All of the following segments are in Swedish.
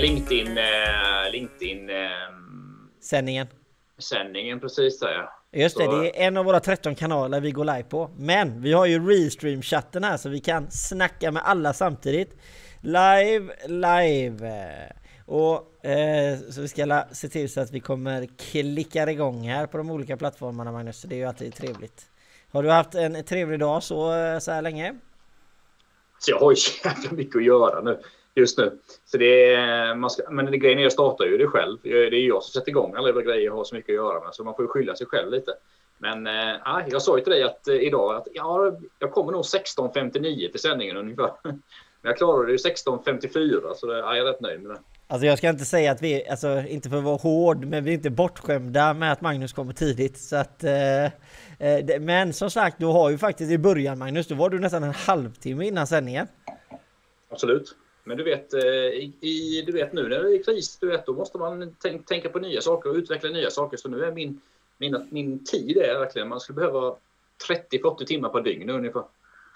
LinkedIn, eh, LinkedIn eh, Sändningen. sändningen precis där ja. Just det, Så- det är en av våra 13 kanaler vi går live på. Men vi har ju Restream-chatten här så vi kan snacka med alla samtidigt. Live, live. Och eh, så vi ska se till så att vi kommer klicka igång här på de olika plattformarna Magnus. Så det är ju alltid trevligt. Har du haft en trevlig dag så, eh, så här länge? Så jag har ju jävla mycket att göra nu just nu. Så det är, man ska, men det grejen är jag startar ju det själv. Det är ju jag som sätter igång alla grejer jag har så mycket att göra med. Så man får ju skylla sig själv lite. Men äh, jag sa ju till dig att, eh, idag att ja, jag kommer nog 16.59 till sändningen ungefär. Men jag klarade det ju 16.54 så det, ja, jag är rätt nöjd med det. Alltså jag ska inte säga att vi, alltså inte för att vara hård, men vi är inte bortskämda med att Magnus kommer tidigt. Så att, eh, eh, det, men som sagt, du har ju faktiskt i början Magnus, då var du nästan en halvtimme innan sändningen. Absolut. Men du vet, eh, i, i, du vet nu när det är kris, du vet, då måste man tänk, tänka på nya saker och utveckla nya saker. Så nu är min, min, min tid är verkligen, man skulle behöva 30-40 timmar per dygn ungefär.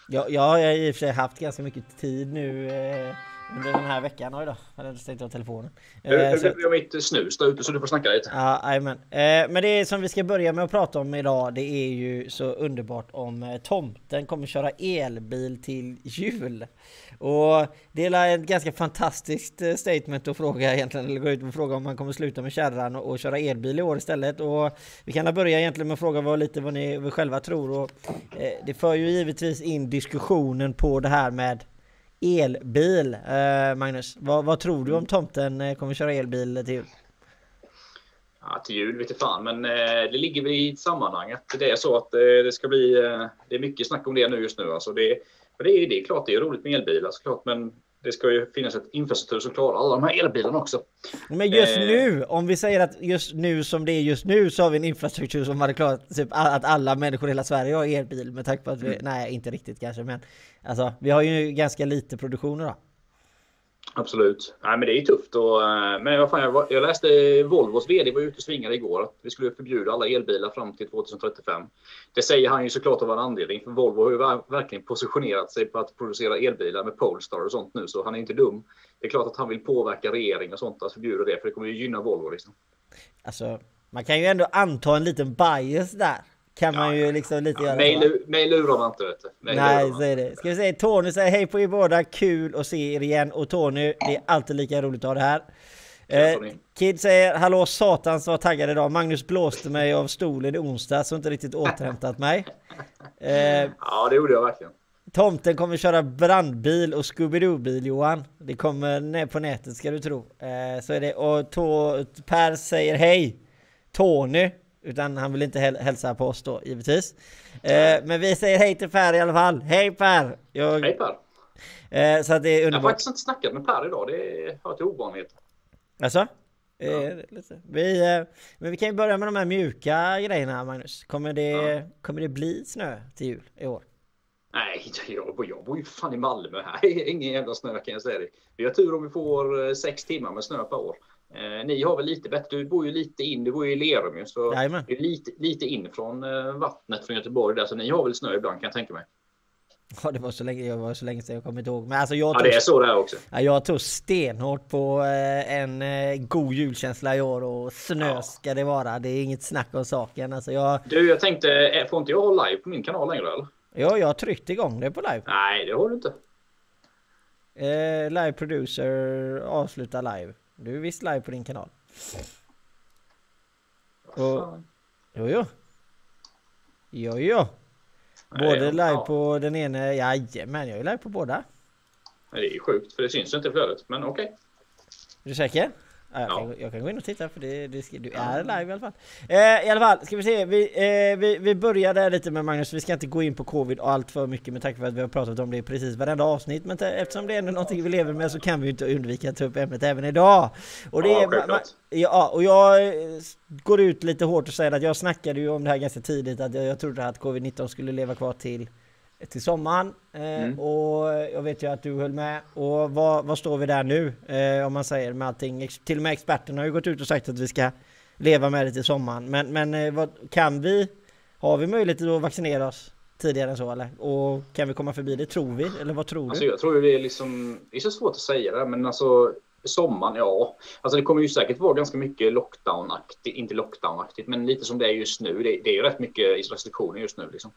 Jag, jag har i och för sig haft ganska mycket tid nu eh, under den här veckan. Oj då, jag hade stängt av telefonen. Nu blir jag mitt snus där ute så du får snacka lite. Ja. Eh, men det som vi ska börja med att prata om idag, det är ju så underbart om eh, tomten kommer köra elbil till jul. Och det är ett ganska fantastiskt eh, statement att fråga egentligen, eller gå ut och fråga om man kommer sluta med kärran och, och köra elbil i år istället. Och vi kan börja egentligen med att fråga vad, lite vad ni själva tror. Och, eh, det för ju givetvis in diskussionen på det här med elbil. Eh, Magnus, vad, vad tror du om tomten eh, kommer köra elbil till jul? Ja, till jul vet jag fan, men eh, det ligger väl i sammanhanget det är så att eh, det ska bli. Eh, det är mycket snack om det nu just nu. Alltså det, det, är, det är klart, det är roligt med elbilar såklart, men det ska ju finnas ett infrastruktur som klarar alla de här elbilarna också. Men just Eh. nu, om vi säger att just nu som det är just nu så har vi en infrastruktur som hade klarat typ att alla människor i hela Sverige har elbil med tanke på att vi, nej inte riktigt kanske men alltså vi har ju ganska lite produktioner då. Absolut. Nej, men det är ju tufft. Och, eh, men vad fan, jag, var- jag läste Volvos VD var ute och svingade igår att vi skulle förbjuda alla elbilar fram till 2035. Det säger han ju såklart av en anledning. För Volvo har ju verkligen positionerat sig på att producera elbilar med Polestar och sånt nu. Så han är inte dum. Det är klart att han vill påverka regeringen och sånt att förbjuda det. För det kommer ju gynna Volvo liksom. Alltså man kan ju ändå anta en liten bias där. Kan man ju liksom lite göra Mig lurar man inte vet du. Nej, så är det. Ska vi säga Tony säger hej på er båda, kul att se er igen. Och Tony, det är alltid lika roligt att ha det här. Eh. Kid säger hallå satans var taggad idag. Magnus blåste mig av stolen i onsdag så inte riktigt återhämtat mig. Eh, Ja, det gjorde jag verkligen. tomten kommer köra brandbil och Scooby-Doo-bil Johan. Det kommer ner på nätet ska du tro. Eh, så är det. Och to- Per säger hej. Tony. Utan han vill inte häl- hälsa på oss då givetvis. Eh, men vi säger hej till Per i alla fall. Hej Per! Jag, Hej Per. eh, så att det är Jag har underbart. faktiskt inte snackat med Per idag. Det hör till ovanligheter. Alltså? Eh, lite. Vi, eh, men vi kan ju börja med de här mjuka grejerna Magnus. Kommer det, Ja. kommer det bli snö till jul i år? Nej, jag, bor- jag bor ju fan i Malmö. Här är ingen jävla snö kan jag säga dig. Vi har tur om vi får eh, sex timmar med snö per år. Eh, ni har väl lite bättre. Du bor ju lite in. Du bor ju i Lerum ju. Så Jajamän. det är lite, lite in från eh, vattnet från Göteborg där. Så ni har väl snö ibland kan jag tänka mig. Ja, det var så länge, jag var så länge sedan jag kommer inte ihåg. Men alltså jag Ja, tog, det är så där också. ja, jag tog stenhårt på eh, en eh, god julkänsla i år och snö Ja. ska det vara. Det är inget snack om saken. Alltså jag, Du, jag tänkte, eh, får inte jag ha live på min kanal längre eller? ja, jag har tryckt igång det på live. Nej, det har du inte. Eh, live producer avsluta live. Du är visst live på din kanal. Och, jo, jo. Jo, jo. Både live på den ena, jajamän jag är live på båda. Det är ju sjukt för det syns inte i flödet. Men okej. Är du säker? Ja, jag, Ja. kan, jag kan gå in och titta för det, det du är live i alla fall. Eh, I alla fall, ska vi se. Vi, eh, vi, vi börjar där lite med Magnus. Vi ska inte gå in på covid och allt för mycket med tanke på att vi har pratat om det i precis varenda avsnitt. Men te- eftersom det är ändå någonting vi lever med så kan vi inte undvika att ta upp ämnet även idag. Och det Ja, är, ja, och jag eh, går ut lite hårt och säger att jag snackade ju om det här ganska tidigt att jag, jag trodde att covid-19 skulle leva kvar till till sommaren eh, Mm. och jag vet ju att du höll med. Och vad, vad står vi där nu eh, om man säger med allting? Till och med experterna har ju gått ut och sagt att vi ska leva med det till sommaren. Men, men eh, vad, kan vi har vi möjlighet att vaccinera oss tidigare än så eller? Och kan vi komma förbi det? Tror vi? Eller vad tror Alltså du? jag tror det är liksom, det är så svårt att säga det men alltså Sommaren, ja. Alltså det kommer ju säkert vara ganska mycket lockdown-aktigt, inte lockdown-aktigt, men lite som det är just nu. Det, det är ju rätt mycket restriktioner just nu. Liksom.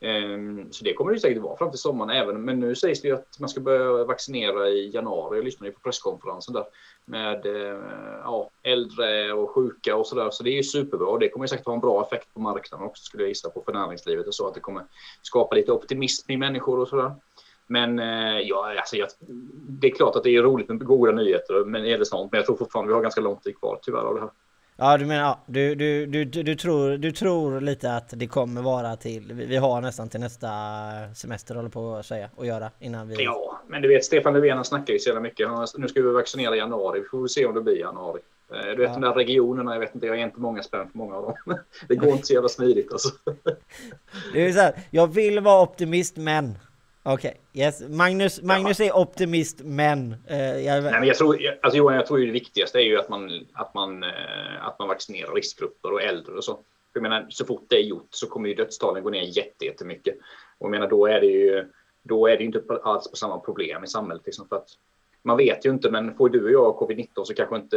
Um, så det kommer det ju säkert vara fram till sommaren även. Men nu sägs det ju att man ska börja vaccinera i januari. Jag lyssnade på presskonferensen där med uh, ja, äldre och sjuka och sådär. Så det är ju superbra. Det kommer säkert ha en bra effekt på marknaden också skulle jag gissa på för näringslivet och så. Att det kommer skapa lite optimism i människor och sådär. Men eh, ja, alltså, jag, det är klart att det är roligt med goda nyheter, men är det sånt. Men jag tror fortfarande vi har ganska lång tid kvar tyvärr av det här. Ja du menar, ja, du, du, du, du, tror, du tror lite att det kommer vara till, vi har nästan till nästa semester håller på att säga och göra innan vi... Ja, men du vet Stefan Löfven snackar ju så jävla mycket. Nu ska vi vaccinera i januari, vi får se om det blir januari. Eh, du vet ja. de där regionerna, jag vet inte, jag är inte många spänn på många av dem. Det går inte så jävla smidigt alltså. Det är så här, jag vill vara optimist men Okej, okay. yes. Magnus, Magnus ja. är optimist men... Uh, jag... Nej, men jag tror, alltså Johan, jag tror ju det viktigaste är ju att man, att man, uh, att man vaccinerar riskgrupper och äldre och så. Jag menar, så fort det är gjort så kommer ju dödstalen gå ner jättemycket. Och jag menar, då är det ju då är det inte alls på samma problem i samhället. Liksom, för att man vet ju inte, men får du och jag covid-19 så kanske inte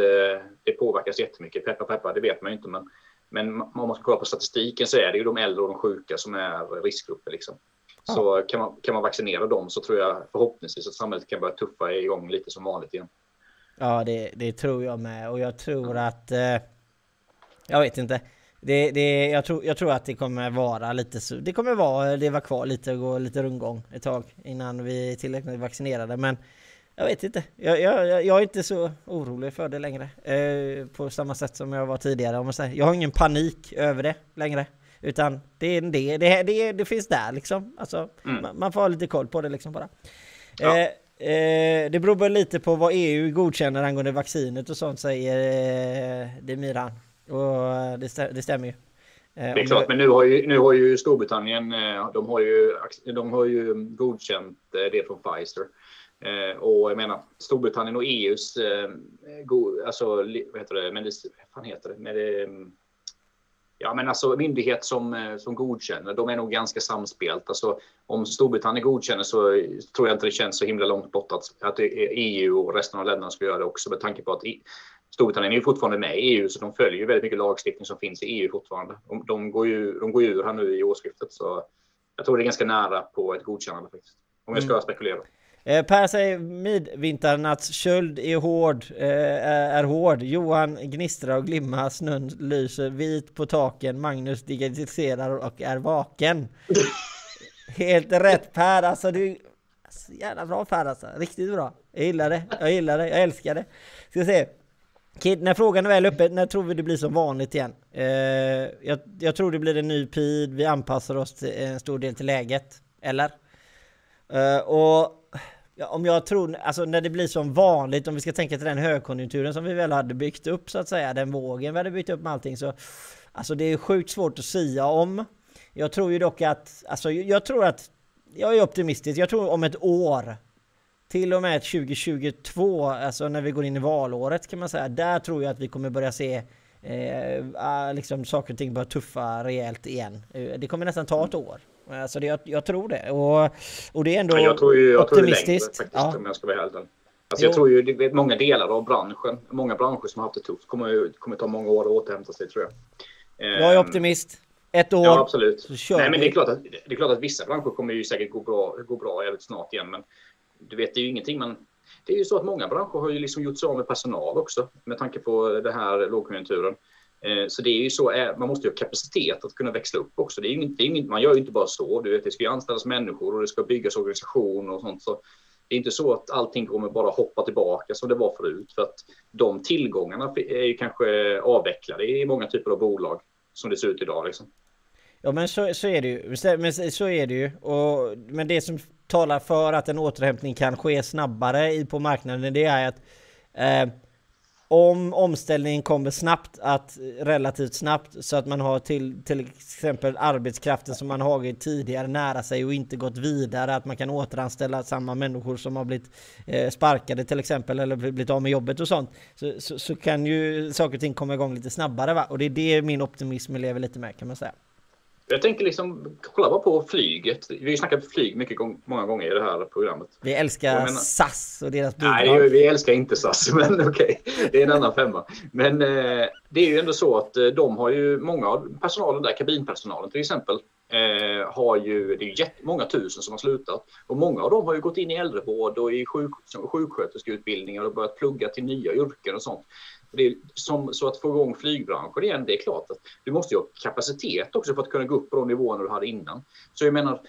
det påverkas jättemycket. Peppa peppa, det vet man ju inte. Men, men om man ska kolla på statistiken så är det ju de äldre och de sjuka som är riskgrupper. Liksom. Så kan, man, kan man vaccinera dem så tror jag förhoppningsvis att samhället kan börja tuffa igång lite som vanligt igen. Ja, det, det tror jag med. Och jag tror att... Eh, jag vet inte. Det, det, jag, tror, jag tror att det kommer vara lite så. Det kommer vara, det var kvar lite och gå lite rundgång ett tag innan vi är tillräckligt vaccinerade. Men jag vet inte. Jag, jag, jag är inte så orolig för det längre. Eh, på samma sätt som jag var tidigare. Om man säger. Jag har ingen panik över det längre. Utan det är det, det, det, det finns där liksom. Alltså, mm. man, man, får ha lite koll på det liksom bara. Ja. Eh, eh, det beror lite på vad EU godkänner angående vaccinet och sånt säger eh, Demiran. Och eh, det, stä, det stämmer ju. Eh, det är klart, men nu har ju, nu har ju Storbritannien, eh, de har ju, de har ju godkänt det från Pfizer. Och jag menar, Storbritannien och EUs, alltså, vad heter det, men vad fan heter det, med det, Ja, men alltså myndighet som, eh, som godkänner, de är nog ganska samspelt. Alltså, om Storbritannien godkänner så tror jag inte det känns så himla långt bort att, att EU och resten av länderna ska göra det också med tanke på att Storbritannien är ju fortfarande med i EU så de följer väldigt mycket lagstiftning som finns i EU fortfarande. De, de går ju de går ur här nu i årsskiftet så jag tror det är ganska nära på ett godkännande faktiskt. Om jag ska mm. spekulera. Eh, per säger midvinternattsköld är hård, eh, är hård. Johan gnistrar och glimmar, snön lyser vit på taken. Magnus digitaliserar och är vaken. Helt rätt Per, alltså du... Alltså, jävla bra Per alltså, riktigt bra. Jag gillar det, jag gillar det, jag älskar det. Ska se. Kid, när frågan är väl uppe, när tror vi det blir som vanligt igen? Eh, jag, jag, tror det blir en ny PID, vi anpassar oss till en stor del till läget. Eller? Eh, och Ja, om jag tror, alltså när det blir som vanligt, om vi ska tänka till den högkonjunkturen som vi väl hade byggt upp så att säga, den vågen vi hade byggt upp med allting så Alltså det är sjukt svårt att sia om. Jag tror ju dock att, alltså jag tror att, jag är optimistisk, jag tror om ett år till och med 2022, alltså när vi går in i valåret kan man säga, där tror jag att vi kommer börja se eh, ah, liksom saker och ting börja tuffa rejält igen. Eh, det kommer nästan ta ett år. Alltså det, jag, jag tror det. Och, och det är ändå jag tror ju, jag optimistiskt. Tror det längre, faktiskt, ja. om jag ska vara helt Alltså jag tror ju det är många delar av branschen, många branscher som har haft det tufft, kommer, kommer ta många år att återhämta sig tror jag. Jag är ehm, optimist. Ett år. Ja, absolut. Nej, men det är, klart att, det är klart att vissa branscher kommer ju säkert gå bra, gå bra väldigt snart igen. Men du vet, det är ju ingenting man... Det är ju så att många branscher har ju liksom gjort sig av med personal också med tanke på den här lågkonjunkturen. Eh, så det är ju så, eh, man måste ju ha kapacitet att kunna växla upp också. Det är inget, det är inte, man gör ju inte bara så. Du vet, det ska ju anställas människor och det ska byggas organisation och sånt. Så det är inte så att allting kommer bara hoppa tillbaka som det var förut. För att de tillgångarna är ju kanske avvecklade i många typer av bolag som det ser ut idag. Liksom. Ja men så, så är det ju. Men så är det ju. Och, men det som talar för att en återhämtning kan ske snabbare på marknaden det är att eh, om omställningen kommer snabbt, att relativt snabbt, så att man har till, till exempel arbetskraften som man har tidigare nära sig och inte gått vidare, att man kan återanställa samma människor som har blivit eh, sparkade till exempel, eller blivit av med jobbet och sånt, så, så, så, kan ju saker och ting komma igång lite snabbare va? Och det är det min optimism lever lite med kan man säga. Jag tänker liksom, kolla bara på flyget. Vi har ju snackat flyg mycket gång, många gånger i det här programmet. Vi älskar menar, SAS och deras bidrag. Nej, vi älskar inte SAS, men okej, okay, det är en annan femma. Men eh, det är ju ändå så att eh, de har ju många av personalen där, kabinpersonalen till exempel, eh, har ju, det är jättemånga tusen som har slutat. Och många av dem har ju gått in i äldrevård och i sjuk, sjuksköterskeutbildningar och börjat plugga till nya yrken och sånt. Det är som, så att få igång flygbranschen igen, det är klart att du måste ju ha kapacitet också för att kunna gå upp på de nivåerna du hade innan. Så jag menar,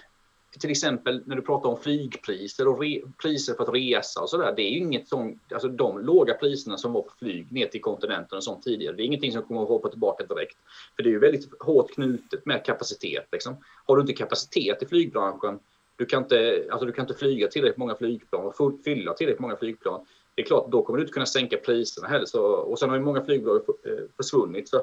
till exempel när du pratar om flygpriser och re, priser för att resa och sådär. Det är ju inget som, alltså de låga priserna som var på flyg ner till kontinenten och sånt tidigare. Det är ingenting som kommer att hoppa tillbaka direkt. För det är ju väldigt hårt knutet med kapacitet. Liksom. Har du inte kapacitet i flygbranschen, du kan inte, alltså du kan inte flyga tillräckligt många flygplan och fylla tillräckligt många flygplan. Det är klart, då kommer du inte kunna sänka priserna heller. Så, och sen har ju många flygbolag eh, försvunnit. Så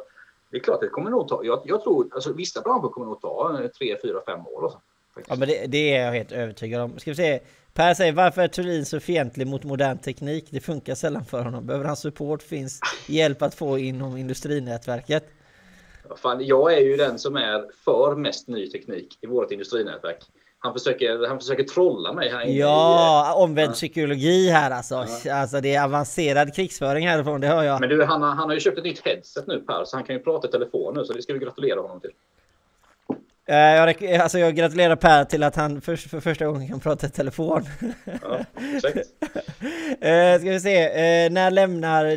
det är klart, det kommer nog ta, jag, jag tror, alltså vissa branscher kommer nog ta eh, tre, fyra, fem år. Alltså. Ja men det, det, är jag helt övertygad om. Ska vi se. Per säger varför är Turin så fientlig mot modern teknik? Det funkar sällan för honom. Behöver han support finns hjälp att få inom industrinätverket? Fan, jag är ju den som är för mest ny teknik i vårt industrinätverk. Han försöker, han försöker trolla mig här inne. Ja, i, omvänd ja. psykologi här alltså. Ja. Alltså det är avancerad krigsföring härifrån, det hör jag. Men du, han, han har ju köpt ett nytt headset nu Per, så han kan ju prata i telefon nu, så det ska vi gratulera honom till. Eh, jag, alltså jag gratulerar Per till att han för, för första gången kan prata i telefon. Ja, uh, ska vi se, när lämnar...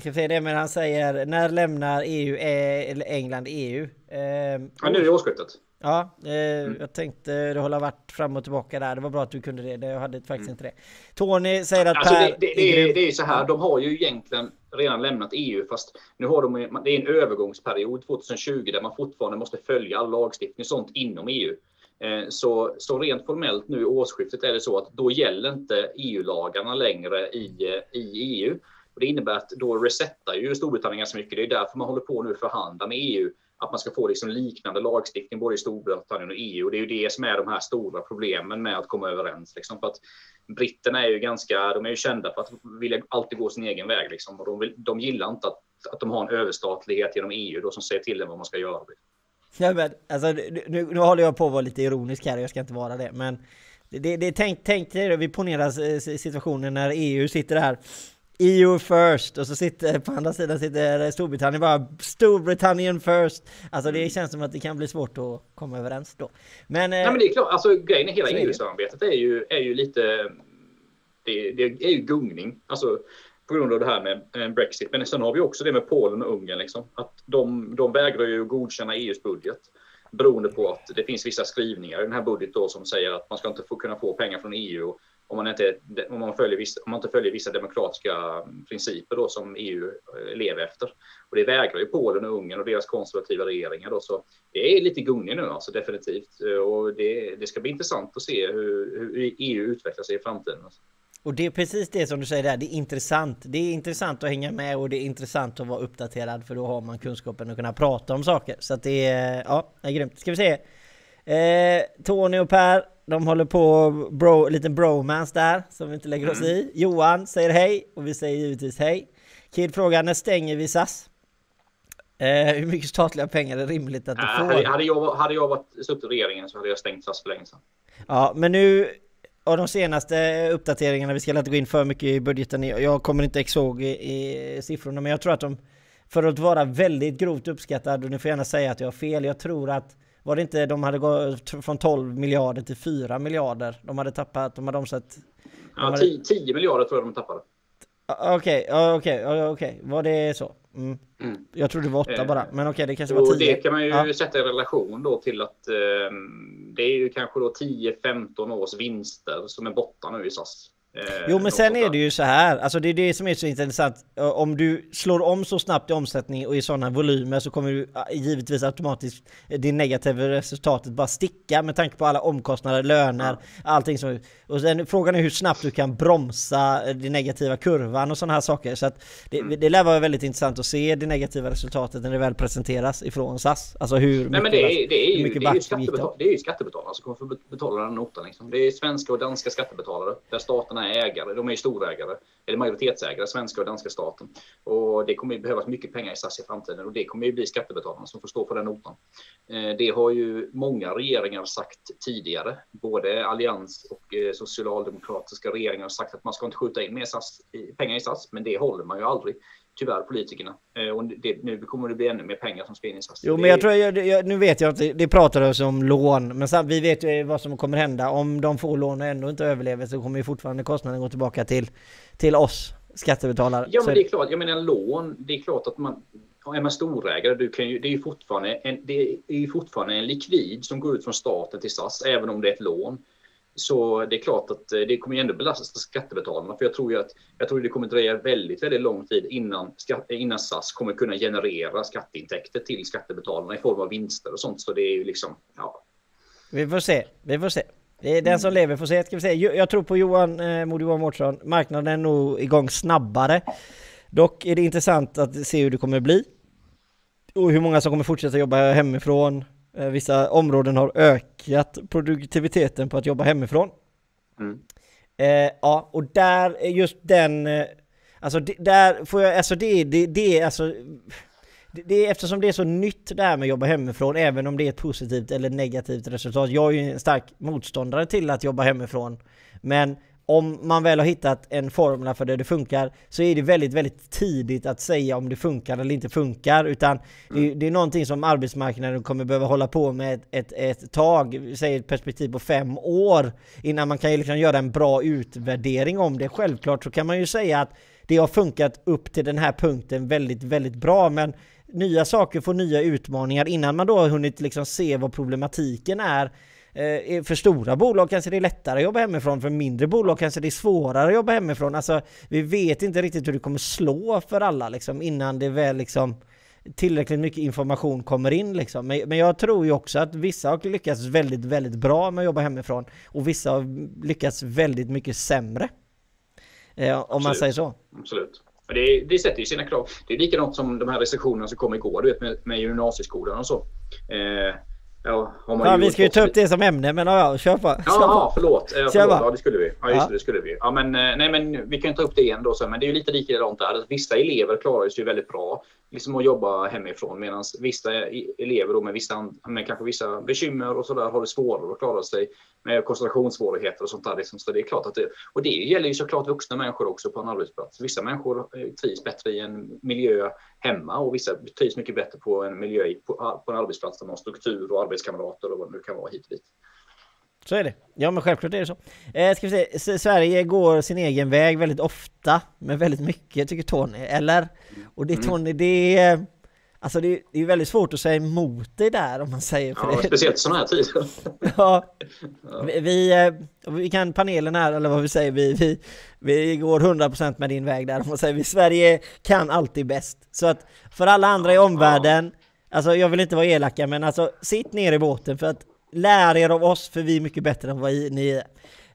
Ska vi se det, men han säger när lämnar EU, eller England EU? Ja, nu i årsskiftet. Ja, eh, mm. jag tänkte det har varit fram och tillbaka där. Det var bra att du kunde det. Jag hade faktiskt mm. inte det. Tony säger att alltså, Per... Det, det, det, är, det är så här, de har ju egentligen redan lämnat EU, fast nu har de det är en övergångsperiod 2020 där man fortfarande måste följa all lagstiftning och sånt inom EU. Eh, så, så rent formellt nu i årsskiftet är det så att då gäller inte EU-lagarna längre i, eh, i EU. Och det innebär att då resetar ju Storbritannien ganska mycket. Det är därför man håller på nu förhandla med EU att man ska få liksom liknande lagstiftning både i Storbritannien och EU. Och det är ju det som är de här stora problemen med att komma överens. Liksom. För att britterna är ju ganska, de är ju kända för att vilja alltid gå sin egen väg. Liksom. Och de, vill, de gillar inte att, att de har en överstatlighet genom EU då, som säger till dem vad man ska göra. Ja, men, alltså, nu, nu håller jag på att vara lite ironisk här, jag ska inte vara det. Men det, det, tänk, tänk dig, vi ponerar eh, situationen när EU sitter här EU first och så sitter på andra sidan sitter Storbritannien bara Storbritannien first. Alltså det mm. känns som att det kan bli svårt att komma överens då. Men, Nej, men det är klart, alltså grejen är hela EU-samarbetet är ju, är ju lite det, det, är ju gungning. Alltså på grund av det här med Brexit. Men sen har vi också det med Polen och Ungern. Liksom. Att de, de vägrar ju godkänna EUs budget. Beroende på att det finns vissa skrivningar i den här budgeten som säger att man ska inte få, kunna få pengar från EU om man inte, om man följer vissa, om man inte följer vissa demokratiska principer då som EU eh, lever efter. Och det vägrar ju Polen och Ungern och deras konservativa regeringar då, så det är lite gungning nu alltså definitivt. Eh, och det, det ska bli intressant att se hur, hur EU utvecklar sig i framtiden. Alltså. Och det är precis det som du säger där, det är intressant. Det är intressant att hänga med och det är intressant att vara uppdaterad för då har man kunskapen att kunna prata om saker. Så att det är, ja, det är grymt. Ska vi se. Eh, Tony och Per, de håller på bro, liten bromance där som vi inte lägger oss mm. i. Johan säger hej och vi säger givetvis hej. Kid frågar när stänger vi SAS? Eh, hur mycket statliga pengar är rimligt att du får? Hade jag, hade jag varit suttit i regeringen så hade jag stängt SAS för länge sedan. Ja, men nu av de senaste uppdateringarna, vi ska inte gå in för mycket i budgeten, jag kommer inte ihåg i, i siffrorna, men jag tror att de, för att vara väldigt grovt uppskattad, och ni får gärna säga att jag har fel, jag tror att var det inte de hade gått från 12 miljarder till 4 miljarder? De hade tappat, de hade omsatt... Ja, hade... 10, 10 miljarder tror jag de tappade. Okej, okej, okej, var det så? Mm. Mm. Jag trodde det var 8 eh, bara, men okej, okay, det kanske var 10. Och det kan man ju ja. sätta i relation då till att eh, det är ju kanske då 10-15 års vinster som är borta nu i SAS. Eh, jo men sen är det ju så här, alltså det är det som är så intressant. Om du slår om så snabbt i omsättning och i sådana volymer så kommer du givetvis automatiskt det negativa resultatet bara sticka med tanke på alla omkostnader, löner, ja. allting som... Och sen frågan är hur snabbt du kan bromsa den negativa kurvan och sådana här saker. Så att det, mm. det lär vara väldigt intressant att se det negativa resultatet när det väl presenteras ifrån SAS. Alltså hur Nej, men det är, det är ju, det är ju skattebetal det är skattebetalarna som kommer få betala den notan. Liksom. Det är svenska och danska skattebetalare där staterna är ägare. De är ju storägare, eller majoritetsägare, svenska och danska staten. Och det kommer ju behövas mycket pengar i SAS i framtiden och det kommer ju bli skattebetalarna som får stå för den notan. Eh, det har ju många regeringar sagt tidigare. Både allians och eh, socialdemokratiska regeringar har sagt att man ska inte skjuta in mer SAS, pengar i SAS, men det håller man ju aldrig tyvärr politikerna. Eh, och det, nu kommer det bli ännu mer pengar som ska in i SAS. Jo, men jag tror, jag, jag, nu vet jag att det, det pratades om lån, men så, vi vet ju vad som kommer hända. Om de får lån och ändå inte överlever så kommer ju fortfarande kostnaden gå tillbaka till, till oss skattebetalare. Ja, men det är klart. Jag menar lån, det är klart att man är man storägare, du kan ju, det är ju fortfarande en, det är ju fortfarande en likvid som går ut från staten till SAS, även om det är ett lån. Så det är klart att eh, det kommer ju ändå belasta skattebetalarna. För jag tror ju att jag tror det kommer dröja väldigt, väldigt lång tid innan, innan SAS kommer kunna generera skatteintäkter till skattebetalarna i form av vinster och sånt. Så det är ju liksom, ja. Vi får se, vi får se. Det är den som lever får se. Ska vi se. Jag tror på Johan, eh, Mod Johan Mårtsson. Marknaden är nog igång snabbare. Dock är det intressant att se hur det kommer bli. Och hur många som kommer fortsätta jobba hemifrån. Eh, vissa områden har ökat produktiviteten på att jobba hemifrån. Mm. Eh, ja, och där, just den, eh, alltså där får jag, alltså det, det, det alltså det, det, eftersom det är så nytt det här med att jobba hemifrån, även om det är ett positivt eller negativt resultat. Jag är ju en stark motståndare till att jobba hemifrån. Men om man väl har hittat en formel för det det funkar så är det väldigt, väldigt tidigt att säga om det funkar eller inte funkar utan mm. det, det, är någonting som arbetsmarknaden kommer behöva hålla på med ett, ett, ett tag, säg ett perspektiv på fem år innan man kan liksom göra en bra utvärdering om det. Självklart så kan man ju säga att det har funkat upp till den här punkten väldigt, väldigt bra men nya saker får nya utmaningar innan man då har hunnit liksom se vad problematiken är för stora bolag kanske det är lättare att jobba hemifrån, för mindre bolag kanske det är svårare att jobba hemifrån. Alltså, vi vet inte riktigt hur det kommer slå för alla liksom, innan det väl liksom tillräckligt mycket information kommer in liksom. Men, men jag tror ju också att vissa har lyckats väldigt, väldigt bra med att jobba hemifrån och vissa har lyckats väldigt mycket sämre. Eh, om Absolut. man säger så. Absolut. Det, det sätter ju sina krav. Det är likadant som de här restriktionerna som kom igår du vet, med, med gymnasieskolan och så. Eh, Ja, ja vi ska ju ta upp det som ämne men ja, kör på. Ja, förlåt. Ja, förlåt. Ja, det skulle vi. Ja, just ja. det, det skulle vi. Ja, men, eh, nej, men vi kan ta upp det igen då. Så, men det är ju lite likadant där. Vissa elever klarar sig väldigt bra liksom att jobba hemifrån medan vissa elever då med, vissa, med kanske vissa bekymmer och sådär har det svårare att klara sig med koncentrationssvårigheter och sånt där. Liksom. Så det är klart att det, och det gäller ju såklart vuxna människor också på en arbetsplats. Vissa människor eh, trivs bättre i en miljö hemma och vissa trivs mycket bättre på en miljö på, på en arbetsplats där man har struktur och arbetskamrater och vad det nu kan vara hit och dit. Så är det. Ja men självklart är det så. Eh, ska vi se, Sverige går sin egen väg väldigt ofta, men väldigt mycket tycker Tony, eller? Och det mm. Tony, det är... Alltså det, det är väldigt svårt att säga emot dig där om man säger för ja, det. Speciellt sådana här tider. ja. Vi, vi, eh, vi, kan panelen här, eller vad vi säger, vi, vi, vi går 100% med din väg där. Om man säger, vi, Sverige kan alltid bäst. Så att för alla andra i omvärlden, ja. alltså jag vill inte vara elaka, men alltså sitt ner i båten för att lär er av oss för vi är mycket bättre än vad ni är.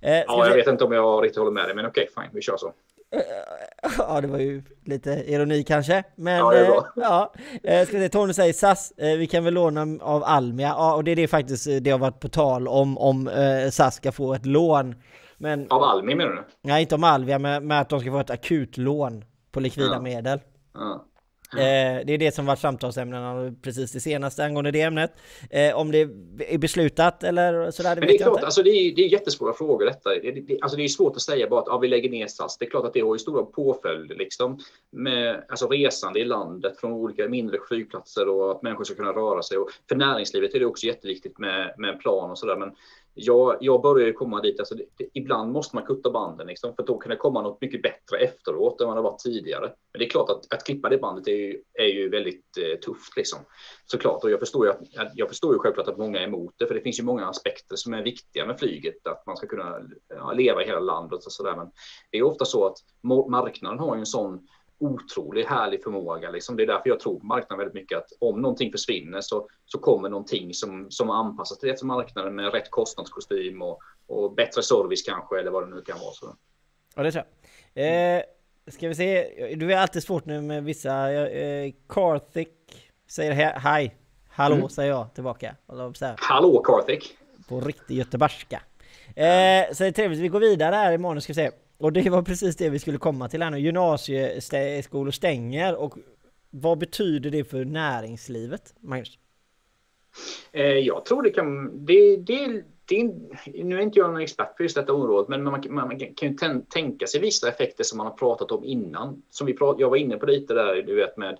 Eh, ja, jag vet inte om jag riktigt håller med dig, men okej, fine, vi kör så. Eh, ja, det var ju lite ironi kanske. Men ja, det är bra. Eh, ja, eh, ska se, Tony säger SAS, vi kan väl låna av Almia. Ja, och det är det faktiskt det har varit på tal om, om SAS ska få ett lån. Men, av Almi menar du? Nej, inte om Almia, men med att de ska få ett akutlån på likvida ja. medel. Ja. Eh, det är det som varit samtalsämnena precis det senaste angående det ämnet. Eh, om det är beslutat eller sådär, det Men det är klart, alltså det är, det är jättesvåra frågor detta. Det, det, alltså det är svårt att säga bara att ja, vi lägger ner SAS. Det är klart att det har ju stora påföljder liksom med alltså resande i landet från olika mindre flygplatser och att människor ska kunna röra sig. Och för näringslivet är det också jätteviktigt med, med plan och sådär. Men jag, jag börjar ju komma dit, alltså det, det, ibland måste man kutta banden liksom, för då kan det komma något mycket bättre efteråt än vad det var tidigare. Men det är klart att, att klippa det bandet är ju, är ju väldigt eh, tufft liksom. Såklart, och jag förstår, ju att, jag förstår ju självklart att många är emot det, för det finns ju många aspekter som är viktiga med flyget, att man ska kunna ja, leva i hela landet och sådär. Men det är ofta så att marknaden har ju en sån otroligt härlig förmåga. Liksom. Det är därför jag tror på marknaden väldigt mycket att om någonting försvinner så, så kommer någonting som, som anpassas till det marknaden med rätt kostnadskostym och, och bättre service kanske eller vad det nu kan vara. Så. Ja, det tror jag. Eh, ska vi se, du är alltid svårt nu med vissa. Eh, Karthik säger hej. Hallå mm. säger jag tillbaka. Hallå Karthik! På riktig göteborgska. Eh, så det är trevligt, vi går vidare här imorgon ska vi se och det var precis det vi skulle komma till här nu. Gymnasieskolor stänger och vad betyder det för näringslivet, Magnus? Eh, jag tror det kan... Det, det, det, nu är inte jag någon expert på just detta område, men man, man, man kan ju tänka sig vissa effekter som man har pratat om innan. Som vi prat, jag var inne på lite där, du vet med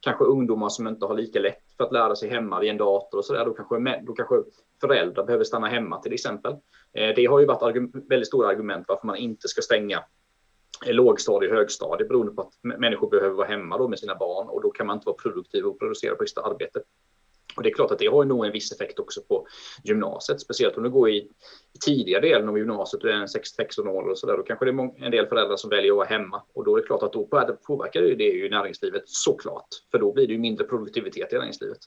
kanske ungdomar som inte har lika lätt för att lära sig hemma vid en dator och så där. Då kanske, då kanske föräldrar behöver stanna hemma till exempel. Eh, det har ju varit väldigt stora argument varför man inte ska stänga eh, lågstadie och högstadie beroende på att människor behöver vara hemma då med sina barn och då kan man inte vara produktiv och producera på sitt arbete. Och det är klart att det har nog en viss effekt också på gymnasiet, speciellt om du går i, i tidiga delen av gymnasiet, du är en 16 år och så där, då kanske det är en del föräldrar som väljer att vara hemma och då är det klart att då påverkar det ju näringslivet såklart, för då blir det ju mindre produktivitet i näringslivet.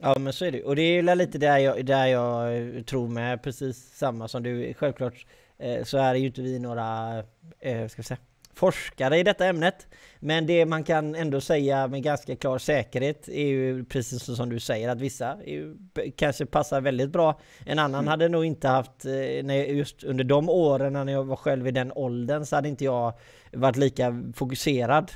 Ja men så är det och det är ju lite där jag, där jag tror med precis samma som du. Självklart eh, så är ju inte vi några, eh, ska vi säga, forskare i detta ämnet. Men det man kan ändå säga med ganska klar säkerhet är ju precis som du säger att vissa ju, kanske passar väldigt bra. En annan mm. hade nog inte haft, eh, just under de åren när jag var själv i den åldern så hade inte jag varit lika fokuserad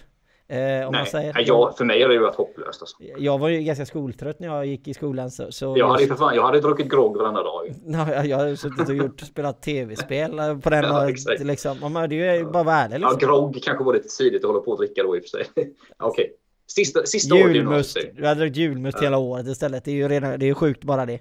Eh, Nej, man säger. Jag, för mig har det ju varit hopplöst. Alltså. Jag var ju ganska skoltrött när jag gick i skolan. Så, så jag, hade för fan, jag hade druckit grogg varenda dag. Nej, jag har suttit och gjort, spelat tv-spel på den. ja, och, liksom, det är ju bara vara ärlig. Liksom. Ja, grogg kanske var lite tidigt att hålla på att dricka då i och för sig. Okej. Okay. Sista, sista julmust. året Du hade druckit julmust ja. hela året istället. Det är ju redan, det är sjukt bara det.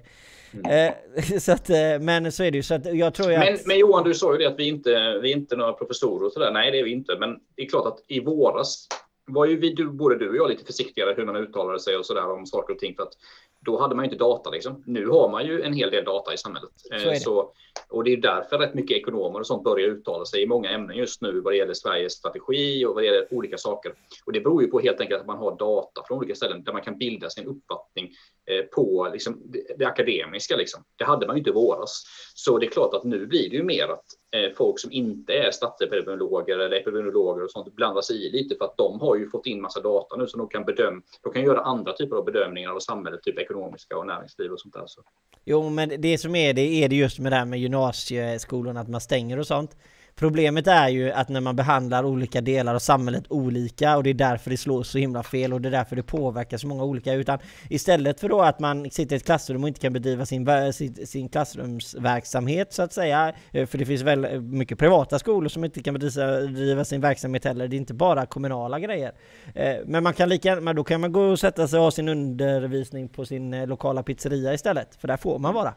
Mm. Eh, så att, eh, men så är det ju. Så att jag tror men, att... men Johan, du sa ju det att vi inte vi är inte några professorer och sådär. Nej, det är vi inte. Men det är klart att i våras var ju vi, både du och jag lite försiktigare hur man uttalade sig och sådär om saker och ting för att då hade man ju inte data liksom. Nu har man ju en hel del data i samhället. Så, det. Så och det är därför rätt mycket ekonomer och sånt börjar uttala sig i många ämnen just nu vad det gäller Sveriges strategi och vad det gäller olika saker. Och det beror ju på helt enkelt att man har data från olika ställen där man kan bilda sin uppfattning eh, på liksom, det, akademiska. Liksom. Det hade man ju inte i våras. Så det är klart att nu blir det ju mer att eh, Eh, folk som inte är statsepidemiologer eller epidemiologer och sånt blandar sig i lite för att de har ju fått in massa data nu så de kan bedöma. De kan göra andra typer av bedömningar av samhället, typ ekonomiska och näringsliv och sånt där. Så. Jo, men det som är det är det just med det här med gymnasieskolorna, att man stänger och sånt. Problemet är ju att när man behandlar olika delar av samhället olika och det är därför det slår så himla fel och det är därför det påverkar så många olika utan istället för då att man sitter i ett klassrum och inte kan bedriva sin, sin, sin klassrumsverksamhet så att säga eh, för det finns väldigt eh, mycket privata skolor som inte kan bedriva sin verksamhet heller det är inte bara kommunala grejer. Eh, men man kan lika men då kan man gå och sätta sig och ha sin undervisning på sin lokala pizzeria istället för där får man vara.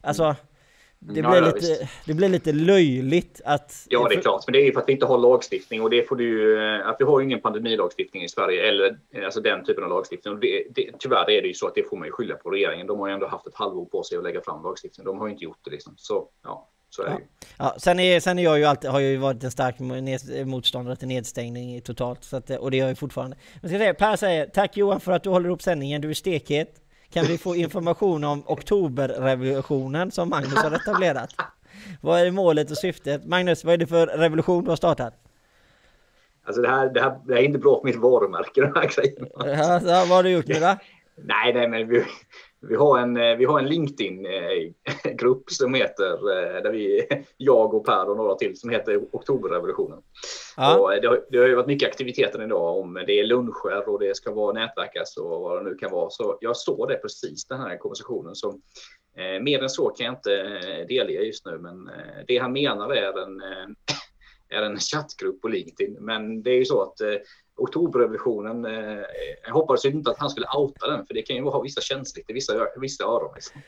Alltså det blir, ja, lite, det blir lite löjligt att... Ja, det är klart. Men det är ju för att vi inte har lagstiftning och det får du ju... Att vi har ingen pandemilagstiftning i Sverige eller alltså den typen av lagstiftning. Och det, det, tyvärr är det ju så att det får man ju skylla på regeringen. De har ju ändå haft ett halvår på sig att lägga fram lagstiftning. De har ju inte gjort det liksom. Så ja, så är ja. det ju. Ja, sen, är, sen är jag ju alltid, har jag ju varit en stark motståndare till nedstängning totalt. Så att, och det gör jag fortfarande. Men ska säga, per säger tack Johan för att du håller upp sändningen. Du är stekhet. Kan vi få information om oktoberrevolutionen som Magnus har etablerat? Vad är målet och syftet? Magnus, vad är det för revolution du har startat? Alltså det här, det här, det här är inte bra för mitt varumärke den här grejen. Ja, vad har du gjort nu då? Nej, nej, men vi, vi har en, eh, vi har en LinkedIn-grupp som heter, eh, där vi, jag och Per och några till, som heter Oktoberrevolutionen. Ja. Och det, har, det har ju varit mycket aktiviteter idag om det är luncher och det ska vara nätverkas och vad det nu kan vara. Så jag såg det precis, den här konversationen. Så, eh, mer än så kan jag inte eh, delge just nu, men eh, det han menar är en, eh, är en chattgrupp på LinkedIn. Men det är ju så att oktoberrevolutionen. Eh, jag hoppades inte att han skulle outa den, för det kan ju ha vissa känsligt i vissa, vissa öron. Liksom.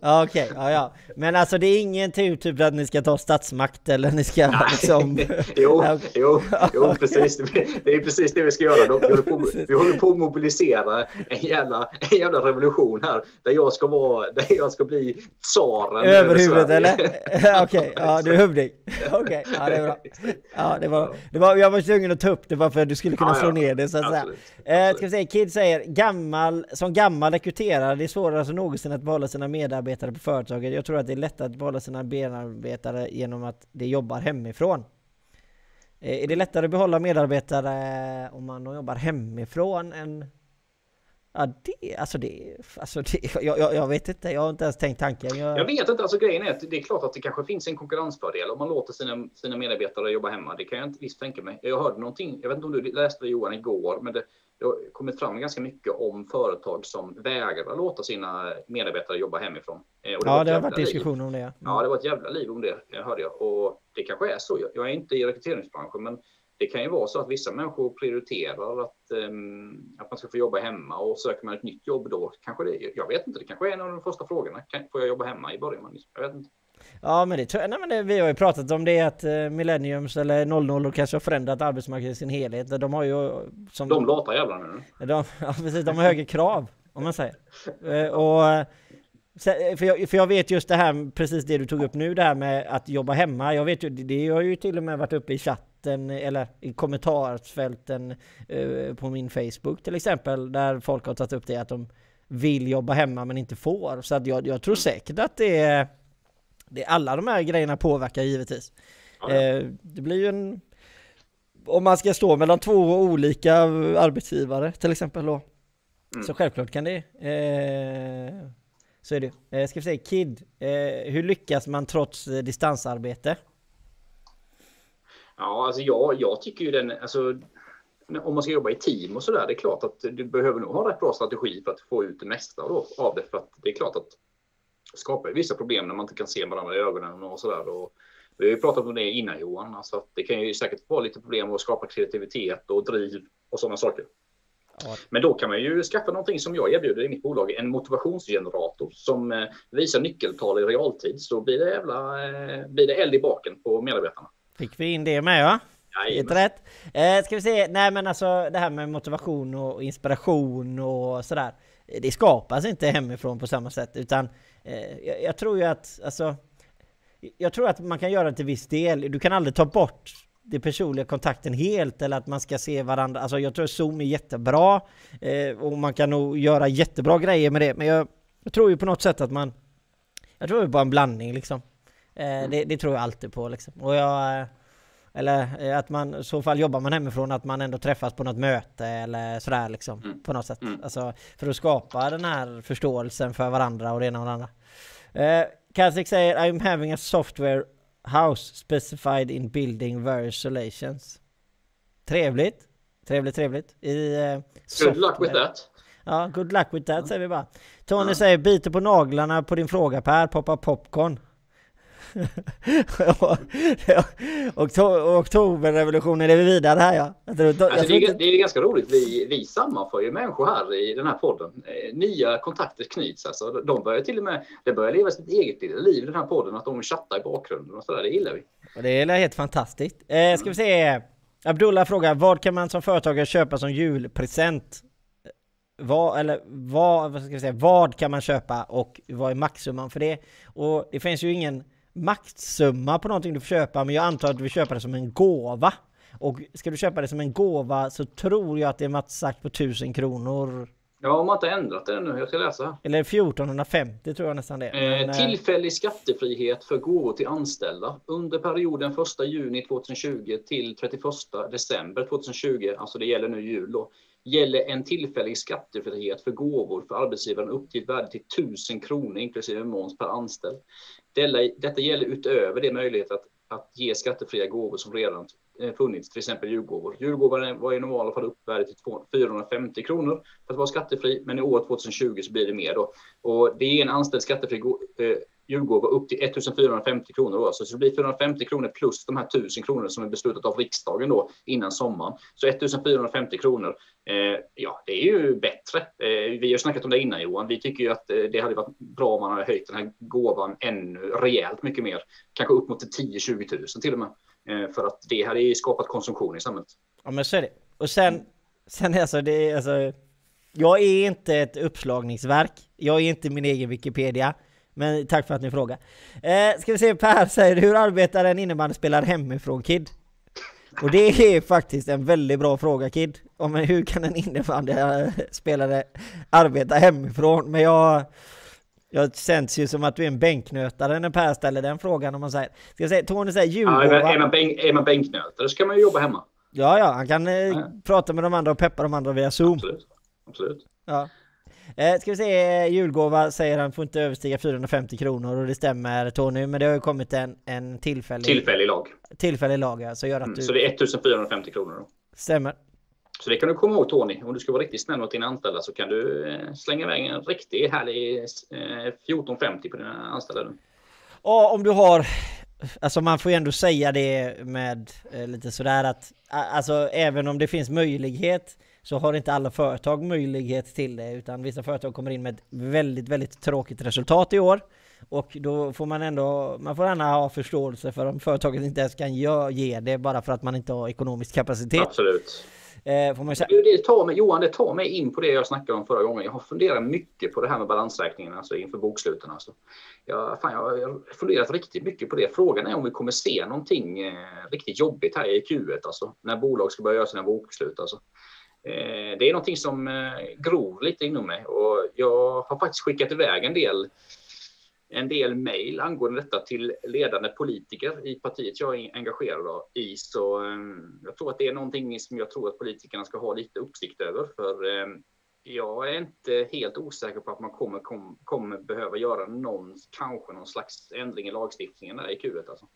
Ja, okej, okay, ja, ja. Men alltså det är ingen tur typ att ni ska ta statsmakt eller ni ska Nej. liksom... jo, jo, jo, precis. Det är precis det vi ska göra. Vi håller på, vi håller på att mobilisera en jävla, en jävla revolution här, där jag ska vara, där jag ska bli tsaren. Över huvudet eller? okej, okay, ja du är hövding. Okej, okay, ja det är bra. Ja, det var, det var, jag var tvungen att ta upp det bara för att du skulle kunna ja, slå ner det så att absolut, säga. Eh, ska vi säga, Kid säger, gammal, som gammal rekryterare, det är svårare än någonsin att behålla sina medarbetare medarbetare på företaget. Jag tror att det är lättare att behålla sina medarbetare genom att de jobbar hemifrån. Eh, är det lättare att behålla medarbetare om man jobbar hemifrån än Ja, det, alltså det, alltså det, jag, jag, vet inte, jag har inte ens tänkt tanken. Jag... jag vet inte, alltså grejen är att det är klart att det kanske finns en konkurrensfördel om man låter sina, sina medarbetare jobba hemma. Det kan jag inte visst tänka mig. Jag hörde någonting, jag vet inte om du läste det Johan igår, men det, det har kommit fram ganska mycket om företag som vägrar låta sina medarbetare jobba hemifrån. Eh, det ja, det har varit diskussion om det. Mm. Ja, det var ett jävla liv om det, hörde jag. Och det kanske är så. Jag är inte i rekryteringsbranschen, men det kan ju vara så att vissa människor prioriterar att, um, att man ska få jobba hemma och söker man ett nytt jobb då kanske det, jag vet inte, det kanske är en av de första frågorna. Kan, får jag jobba hemma i början? Jag vet inte. Ja men det tror jag, nej, men det, vi har ju pratat om det att uh, Millenniums eller 00 kanske har förändrat arbetsmarknaden i sin helhet. De har ju... Som, de lata jävlarna nu. De, ja precis, de har högre krav om man säger. Uh, och för jag, för jag vet just det här, precis det du tog upp nu, det här med att jobba hemma. Jag vet ju, det har ju till och med varit uppe i chatten eller i kommentarsfälten eh, på min Facebook till exempel, där folk har tagit upp det att de vill jobba hemma men inte får. Så att jag, jag tror säkert att det är, det alla de här grejerna påverkar givetvis. Eh, det blir ju en, om man ska stå mellan två olika arbetsgivare till exempel då, mm. så självklart kan det eh, så är det. Eh, ska vi se, Kid. Eh, hur lyckas man trots distansarbete? Ja, alltså jag, jag tycker ju den, alltså om man ska jobba i team och sådär, det är klart att du behöver nog ha rätt bra strategi för att få ut det mesta då, av det. För att det är klart att det skapar vissa problem när man inte kan se varandra i ögonen och sådär. Vi har ju pratat om det innan Johan, alltså att det kan ju säkert vara lite problem att skapa kreativitet och driv och sådana saker. Men då kan man ju skaffa någonting som jag erbjuder i mitt bolag, en motivationsgenerator som eh, visar nyckeltal i realtid. Så blir det, jävla, eh, blir det eld i baken på medarbetarna. Fick vi in det med va? Helt rätt. Eh, ska vi se, nej men alltså det här med motivation och inspiration och sådär. Det skapas inte hemifrån på samma sätt utan eh, jag, jag, tror ju att alltså jag tror att man kan göra det till viss del. Du kan aldrig ta bort den personliga kontakten helt eller att man ska se varandra. Alltså jag tror Zoom är jättebra eh, och man kan nog göra jättebra grejer med det. Men jag, jag tror ju på något sätt att man... Jag tror det är bara en blandning liksom. Eh, det, det, tror jag alltid på liksom. Och jag... Eh, eller eh, att man i så fall jobbar man hemifrån att man ändå träffas på något möte eller sådär liksom. Mm. På något sätt. Mm. Alltså för att skapa den här förståelsen för varandra och det ena och det andra. Eh, Kazik säger I'm having a software House specified in building various relations. Trevligt. Trevligt, trevligt. I, uh, good luck with that. Ja, good luck with that säger vi bara. Tony ja. säger biter på naglarna på din fråga Per, poppa popcorn. Oktoberrevolutionen är vi vidare här ja. Jag tror, jag alltså, det, är, det, är, ganska roligt. Vi, vi sammanför ju människor här i den här podden. Eh, nya kontakter knyts. Alltså, de börjar till och med det börjar leva sitt eget lilla liv i den här podden. Att de chattar i bakgrunden och sådär. Det gillar vi. Och det är helt fantastiskt. Eh, ska vi se. Abdullah frågar vad kan man som företagare köpa som julpresent? Vad, eller vad, vad ska vi säga, vad kan man köpa och vad är maxsumman för det? Och det finns ju ingen maxsumma på någonting du får köpa, men jag antar att du vill köpa det som en gåva. Och ska du köpa det som en gåva så tror jag att det är max sagt på 1000 kronor. Ja, om man inte ändrat det ännu. Jag ska läsa. Eller 1450 tror jag nästan det. Eh, men, eh, tillfällig skattefrihet för gåvor till anställda under perioden 1 juni 2020 till 31 december 2020, alltså det gäller nu jul då, gäller en tillfällig skattefrihet för gåvor för arbetsgivaren upp till ett värde till 1000 kronor inklusive moms per anställd. Detta gäller utöver det möjlighet att, att ge skattefria gåvor som redan eh, funnits, till exempel julgåvor. Julgåvan var i normala fall uppvärdet till 450 kronor för att vara skattefri, men i år 2020 så blir det mer då. Och det är en anställd skattefri eh, julgåva upp till 1450 kronor. Då. Så det blir 450 kronor plus de här 1000 kronorna som är beslutat av riksdagen då innan sommaren. Så 1450 kronor. Eh, ja, det är ju bättre. Eh, vi har snackat om det innan Johan. Vi tycker ju att eh, det hade varit bra om man hade höjt den här gåvan ännu rejält mycket mer. Kanske upp mot 10-20 000 till och med. Eh, för att det hade ju skapat konsumtion i samhället. Ja, men så är det. Och sen, sen alltså det är alltså. Jag är inte ett uppslagningsverk. Jag är inte min egen Wikipedia. Men tack för att ni frågar. Eh, ska vi se, Per säger hur arbetar en innebandyspelare hemifrån Kid? Och det är faktiskt en väldigt bra fråga Kid. Om hur kan en innebandyspelare arbeta hemifrån? Men jag... Jag känns ju som att du är en bänknötare när Per ställer den frågan om man säger. Ska jag säga, Tony säger Djurgården. Ja, är, man bänk, är man bänknötare så kan man ju jobba hemma. Ja, ja, han kan eh, ja. prata med de andra och peppa de andra via Zoom. Absolut. Absolut. Ja. Eh, ska vi se, julgåva säger han får inte överstiga 450 kronor och det stämmer Tony, men det har ju kommit en, en tillfällig... Tillfällig lag. Tillfällig lag, ja, så gör att Mm, du... Så det är 1450 kronor då. Stämmer. Så det kan du komma ihåg Tony. Om du ska vara riktigt snäll mot dina anställda så kan du eh, slänga iväg en riktig härlig eh, 1450 på dina anställda. nu. Ja, om du har... Alltså man får ju ändå säga det med eh, lite sådär att... Alltså även om det finns möjlighet så har inte alla företag möjlighet till det utan vissa företag kommer in med ett väldigt, väldigt tråkigt resultat i år. Och då får man ändå, man får gärna ha förståelse för om företaget inte ens kan ge det bara för att man inte har ekonomisk kapacitet. Absolut. Eh, får man säga. Det tar mig, Johan, det tar mig in på det jag snackade om förra gången. Jag har funderat mycket på det här med balansräkningen alltså inför boksluten. Alltså. Jag, fan, jag har funderat riktigt mycket på det. Frågan är om vi kommer se någonting eh, riktigt jobbigt här i Q1, alltså, när bolag ska börja göra sina bokslut. Alltså. Eh, det är någonting som eh, gror lite inom mig och jag har faktiskt skickat iväg en del en del mejl angående detta till ledande politiker i partiet jag är engagerad i. Så eh, jag tror att det är någonting som jag tror att politikerna ska ha lite uppsikt över. För jag är inte helt osäker på att man kommer, kom, kommer behöva göra någon, kanske någon slags ändring i lagstiftningen där i Q1. Alltså.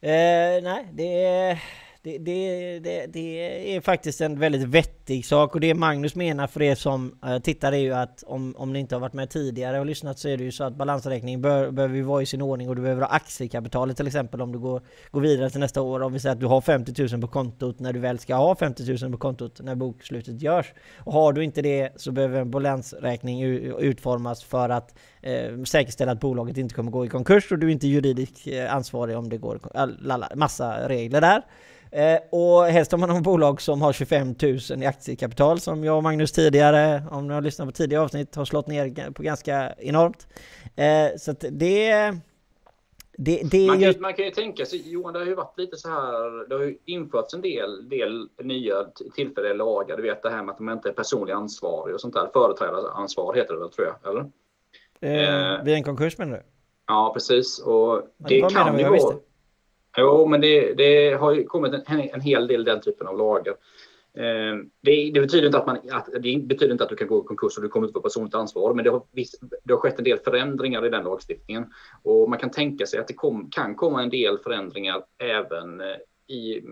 Eh, nej, det är, det, det, det, det är faktiskt en väldigt vettig sak och det Magnus menar för er som eh, tittar är ju att om, om ni inte har varit med tidigare och lyssnat så är det ju så att balansräkningen bör, behöver ju vara i sin ordning och du behöver ha aktiekapitalet till exempel om du går, går vidare till nästa år. Om vi säger att du har 50 000 på kontot när du väl ska ha 50 000 på kontot när bokslutet görs. Och har du inte det så behöver en balansräkning utformas för att eh, säkerställa att bolaget inte kommer gå i konkurs och du är inte juridiskt eh, ansvarig om det går eh, alla, massa regler där. Eh, och helst om man har bolag som har 25 000 i aktiekapital som jag och Magnus tidigare, om ni har lyssnat på tidigare avsnitt, har slått ner på ganska enormt. Eh, så att det... Det, det Man kan, ju, man kan ju tänka sig, Johan, det har ju varit lite så här, det har ju införts en del, del nya tillfälliga lagar. Du vet det här med att man inte är personlig ansvarig och sånt där. Företrädaransvar heter det väl, tror jag, eller? eh, vid en konkurs menar du? Ja, precis. Och det det kan ju vara... Jo, men det, det har ju kommit en, en hel del den typen av lagar. Eh, det, det, betyder inte att man, att, det betyder inte att du kan gå i konkurs och du kommer inte få personligt ansvar, men det har, viss, det har skett en del förändringar i den lagstiftningen. Och man kan tänka sig att det kom, kan komma en del förändringar även eh, i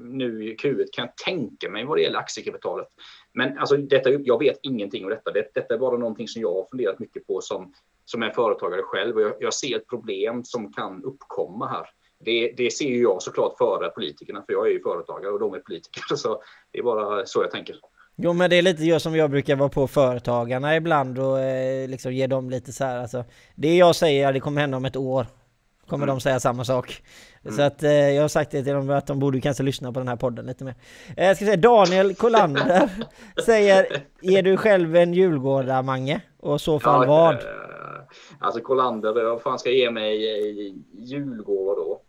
nu i Q1 kan jag tänka mig vad det gäller aktiekapitalet. Men alltså, detta, jag vet ingenting om detta. Det, detta är bara någonting som jag har funderat mycket på som, som är företagare själv. Och jag, jag ser ett problem som kan uppkomma här. Det, det ser ju jag såklart före politikerna, för jag är ju företagare och de är politiker. Så det är bara så jag tänker. Jo men det är lite jag som jag brukar vara på företagarna ibland och eh, liksom ge dem lite så här alltså. Det jag säger, det kommer hända om ett år. Kommer Mm. de säga samma sak. Mm. Så att eh, jag har sagt det till dem att de borde kanske lyssna på den här podden lite mer. Eh, jag ska säga Daniel Kolander säger Är du själv en julgårda Mange? Och i så fall vad? eh, Alltså Kolander, vad fan ska jag ge mig eh, julgåva då?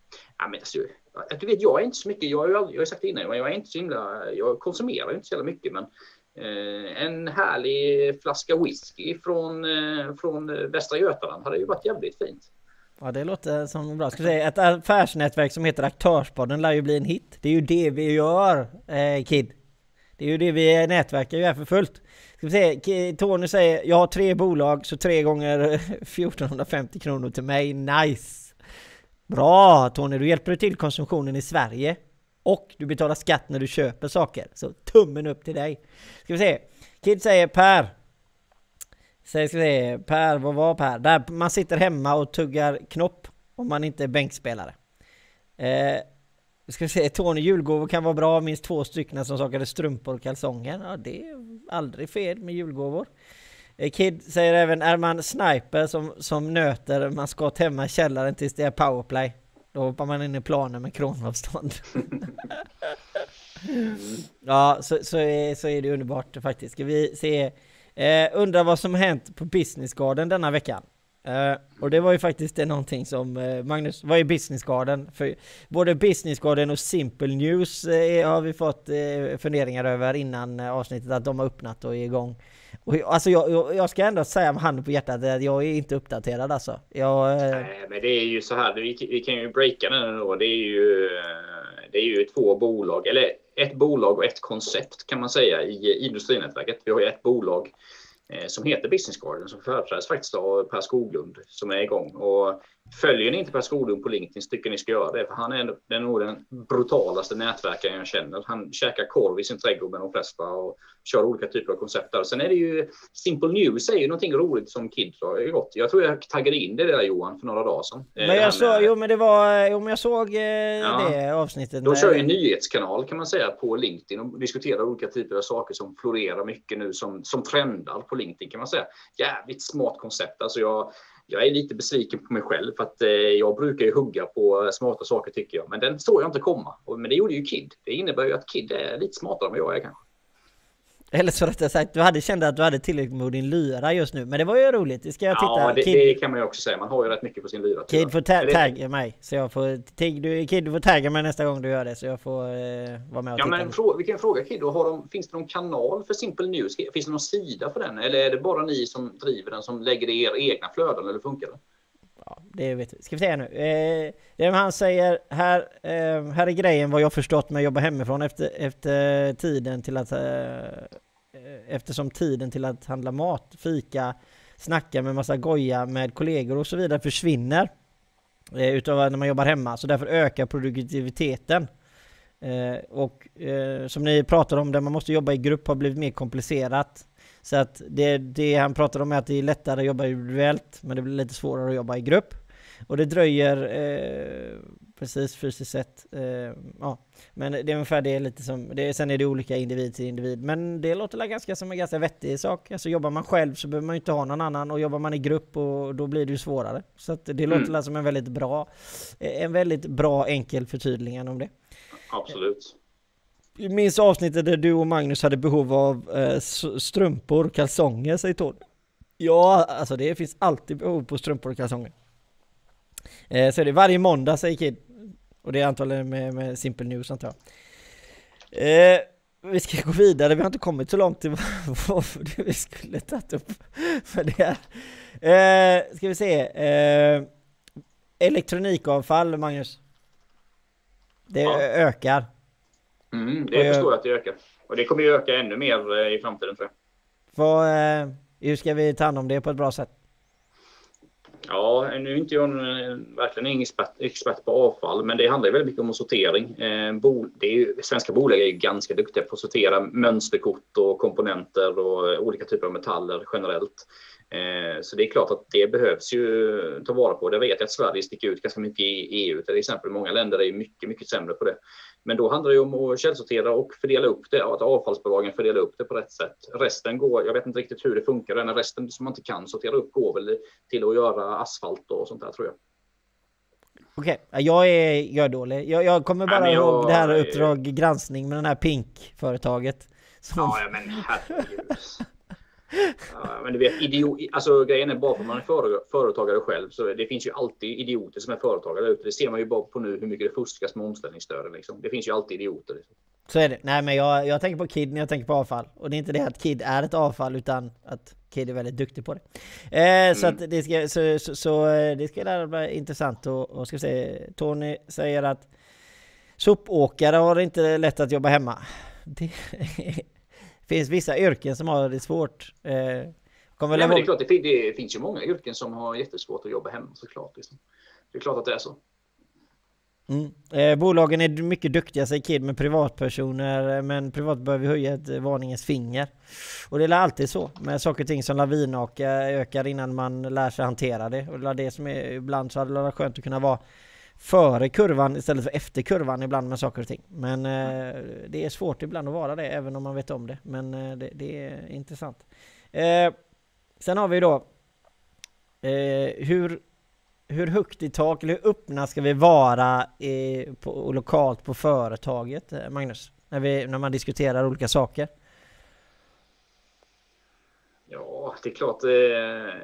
Ja, men alltså, jag- du vet, jag är inte så mycket, jag har ju aldrig, jag har sagt det innan, jag är inte så himla, jag konsumerar inte så jävla mycket, men eh, en härlig flaska whisky från, eh, från Västra Götaland hade ju varit jävligt fint. Ja det låter som bra. Ska säga ett affärsnätverk som heter Aktörspodden lär ju bli en hit. Det är ju det vi gör eh, Kid. Det är ju det vi nätverkar ju här för fullt. Ska vi se, Tony säger jag har tre bolag så tre gånger 1450 kronor till mig. Nice! Bra Tony, du hjälper till konsumtionen i Sverige. Och du betalar skatt när du köper saker. Så tummen upp till dig. Ska vi se. Kid säger Per. Säg, ska vi se, Per, vad var Per? Där man sitter hemma och tuggar knopp om man inte är bänkspelare. Eh, ska vi se, Tony julgåvor kan vara bra, minst två stycken som saknade strumpor och kalsonger. Ja, det är aldrig fel med julgåvor. Eh, Kid säger även, är man sniper som, som nöter man skott hemma i källaren tills det är powerplay. Då hoppar man in i planen med kronavstånd. ja, så, så, är, så är det underbart faktiskt. Ska vi se Eh, undrar vad som hänt på Business Garden denna veckan. Eh, och det var ju faktiskt det någonting som eh, Magnus, vad är Business Garden? För både Business Garden och Simple News eh, har vi fått eh, funderingar över innan eh, avsnittet att de har öppnat och är igång. Och, alltså jag, jag, jag ska ändå säga med handen på hjärtat att jag är inte uppdaterad alltså. Jag, eh, Nej, men det är ju så här, vi, vi kan ju breaka den då. Det är ju, eh, det är ju två bolag, eller ett bolag och ett koncept kan man säga i industrinätverket. Vi har ju ett bolag eh, som heter Business Garden som företräds faktiskt av Per Skoglund som är igång. Och följer ni inte Per Skoglund på LinkedIn så tycker ni ska göra det för han är den, nog den brutalaste nätverkaren jag känner. Han käkar korv i sin trädgård med de flesta och kör olika typer av koncept där. Sen är det ju Simple News är ju någonting roligt som Kid har gått. Jag tror jag taggade in det där Johan för några dagar sedan. Men jag såg, jo men det var, jo men jag såg eh, ja, det avsnittet. De kör ju en nyhetskanal kan man säga på LinkedIn och diskuterar olika typer av saker som florerar mycket nu som, som trendar på LinkedIn kan man säga. Jävligt smart koncept. Alltså jag, jag är lite besviken på mig själv för att eh, jag brukar ju hugga på smarta saker tycker jag. Men den såg jag inte komma. Men det gjorde ju Kid. Det innebär ju att Kid är lite smartare än vad jag är kanske. Eller så rättare sagt, du hade känt att du hade tillräckligt med din lyra just nu. Men det var ju roligt, det ska jag titta. Ja, det, Kid, det kan man ju också säga. Man har ju rätt mycket på sin lyra. Kid får ta tagga mig. Så jag får, du, Kid, du får tagga mig nästa gång du gör det. Så jag får eh, vara med och ja, titta. Men frå, vilken fråga Kid, har de, finns det någon kanal för Simple News? Finns det någon sida för den? Eller är det bara ni som driver den som lägger i er egna flöden? Eller funkar det? Ja, det vet vi. Ska vi se nu. Eh, det han säger här, eh, här är grejen vad jag förstått med att jobba hemifrån efter, efter tiden till att eh, eftersom tiden till att handla mat, fika, snacka med massa goja med kollegor och så vidare försvinner eh, utav när man jobbar hemma. Så därför ökar produktiviteten. Eh, och eh, som ni pratar om, där man måste jobba i grupp har blivit mer komplicerat. Så att det, det han pratar om är att det är lättare att jobba individuellt, men det blir lite svårare att jobba i grupp. Och det dröjer eh, precis fysiskt sett. Eh, ja. Men det är ungefär det lite som, det, sen är det olika individ till individ. Men det låter ganska som en ganska vettig sak. Alltså jobbar man själv så behöver man ju inte ha någon annan och jobbar man i grupp och då blir det ju svårare. Så att det låter mm. som en väldigt bra, en väldigt bra enkel förtydligande om det. Absolut. Minns avsnittet där du och Magnus hade behov av eh, strumpor och kalsonger, säger Tord. Ja, alltså det finns alltid behov på strumpor och kalsonger. Eh, så är det varje måndag, säger Kid. Och det är antagligen med, med Simple News antar jag. Eh, vi ska gå vidare, vi har inte kommit så långt till vad vi skulle tagit upp för det här. Eh, ska vi se. Eh, elektronikavfall, Magnus. Det ja. ökar. Mm, det jag förstår jag att det ökar. Och det kommer ju öka ännu mer eh, i framtiden tror jag. Vad, eh, hur ska vi ta hand om det på ett bra sätt? Ja, nu är inte jag verkligen ingen expert, expert, på avfall, men det handlar väldigt mycket om sortering. Eh, bo, det är ju, svenska bolag är ju ganska duktiga på att sortera mönsterkort och komponenter och olika typer av metaller generellt. Eh, så det är klart att det behövs ju ta vara på. Det vet jag att Sverige sticker ut ganska mycket i EU till exempel. Många länder är mycket, mycket sämre på det. Men då handlar det om att källsortera och fördela upp det, att avfallsbolagen fördelar upp det på rätt sätt. Resten går, jag vet inte riktigt hur det funkar, den resten som man inte kan sortera upp går väl till att göra asfalt och sånt där tror jag. Okej, okay. jag är, jag är dålig. Jag, jag kommer bara Nej, jag, ihåg det här Uppdrag granskning med den här Pink-företaget. Som... Ja, men herregud. Ja, men du vet, idiot, alltså grejen är bara för att man är företagare själv så det finns ju alltid idioter som är företagare ute. Det ser man ju bara på nu hur mycket det fuskas med omställningsstöden. Liksom. Det finns ju alltid idioter. Liksom. Så är det. Nej men jag, jag tänker på KID när jag tänker på avfall. Och det är inte det att KID är ett avfall utan att KID är väldigt duktig på det. Eh, mm. Så att det ska, så, så, så, eh, det ska bli intressant och, och ska se. Tony säger att sopåkare har inte lätt att jobba hemma. Det finns vissa yrken som har det svårt. Eh, kommer Nej, men det, är klart, det, det, finns ju många yrken som har jättesvårt att jobba hemma såklart. Liksom. Det är klart att det är så. Mm. Eh, bolagen är mycket duktiga säger Kid med privatpersoner men privat behöver höja ett varningens finger. Och det är alltid så med saker och ting som lavinökar ökar innan man lär sig hantera det. Och det är det som är ibland så hade det varit skönt att kunna vara före kurvan istället för efter kurvan ibland med saker och ting. Men eh, det är svårt ibland att vara det även om man vet om det. Men eh, det, det, är intressant. Eh, sen har vi då eh, hur, hur högt i tak eller hur öppna ska vi vara i, på, lokalt på företaget, eh, Magnus? När, vi, när man diskuterar olika saker. Ja, det är klart. Eh,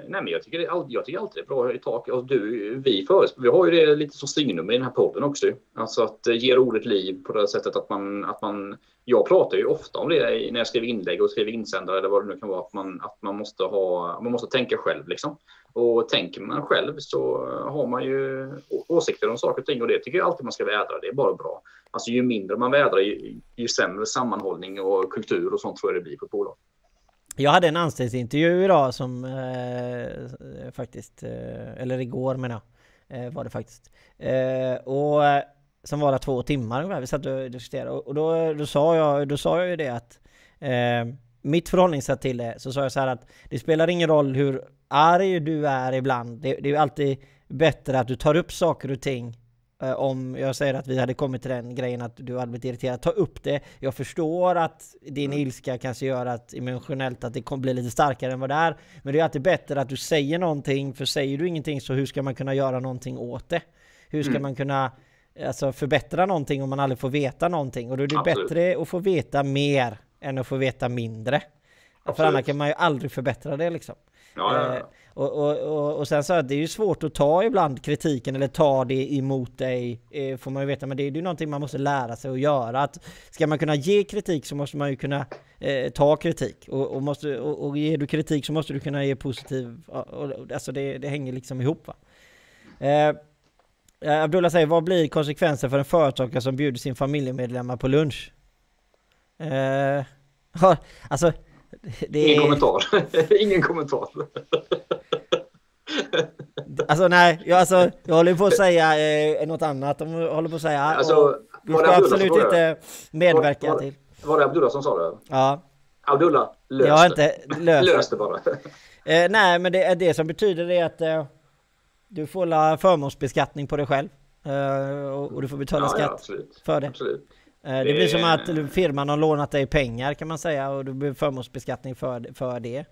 nej, men jag tycker, det, jag tycker alltid det är bra i tak. Och du, vi, för, vi har ju det lite som signum i den här podden också. Alltså att eh, ge ordet liv på det sättet att man, att man... Jag pratar ju ofta om det när jag skriver inlägg och skriver insändare eller vad det nu kan vara. Att man, att man, måste, ha, man måste tänka själv liksom. Och tänker man själv så har man ju åsikter om saker och ting och det tycker jag alltid man ska vädra. Det är bara bra. Alltså ju mindre man vädrar ju, ju sämre sammanhållning och kultur och sånt tror jag det blir på ett bolag. Jag hade en anställningsintervju idag som eh, faktiskt, eh, eller igår menar jag, eh, var det faktiskt. Eh, och eh, som var två timmar ungefär, vi satt och diskuterade. Och då, då, sa jag, då sa jag ju det att eh, mitt förhållningssätt till det, så sa jag så här att det spelar ingen roll hur arg du är ibland. Det, det är alltid bättre att du tar upp saker och ting om jag säger att vi hade kommit till den grejen att du hade blivit irriterad, ta upp det. Jag förstår att din mm. ilska kanske gör att emotionellt att det kommer bli lite starkare än vad det är. Men det är alltid bättre att du säger någonting, för säger du ingenting så hur ska man kunna göra någonting åt det? Hur ska mm. man kunna alltså, förbättra någonting om man aldrig får veta någonting? Och då är det Absolut. bättre att få veta mer än att få veta mindre. Absolut. För annars kan man ju aldrig förbättra det liksom. Ja, ja, ja. Och, och, och, och, sen så att det är ju svårt att ta ibland kritiken eller ta det emot dig eh, får man ju veta men det är ju någonting man måste lära sig att göra att ska man kunna ge kritik så måste man ju kunna eh, ta kritik och, och måste, och, och ger du kritik så måste du kunna ge positiv och, alltså det, det hänger liksom ihop va eh, Abdullah säger vad blir konsekvensen för en företagare som bjuder sin familjemedlemmar på lunch? Eh, alltså det Ingen kommentar. Ingen kommentar. Alltså nej, jag, alltså, jag håller på att säga eh, något annat. De håller på att säga. Alltså, du ska absolut inte medverka var, till. Var det Abdullah som sa det? Ja. Abdullah, lös jag har inte löst lös det bara. Eh, nej, men det, det som betyder det att eh, du får la förmånsbeskattning på dig själv. Eh, och, och, du får betala ja, skatt ja, för det. Absolut. Eh, det blir som att firman har lånat dig pengar kan man säga och du blir förmånsbeskattning för, för det.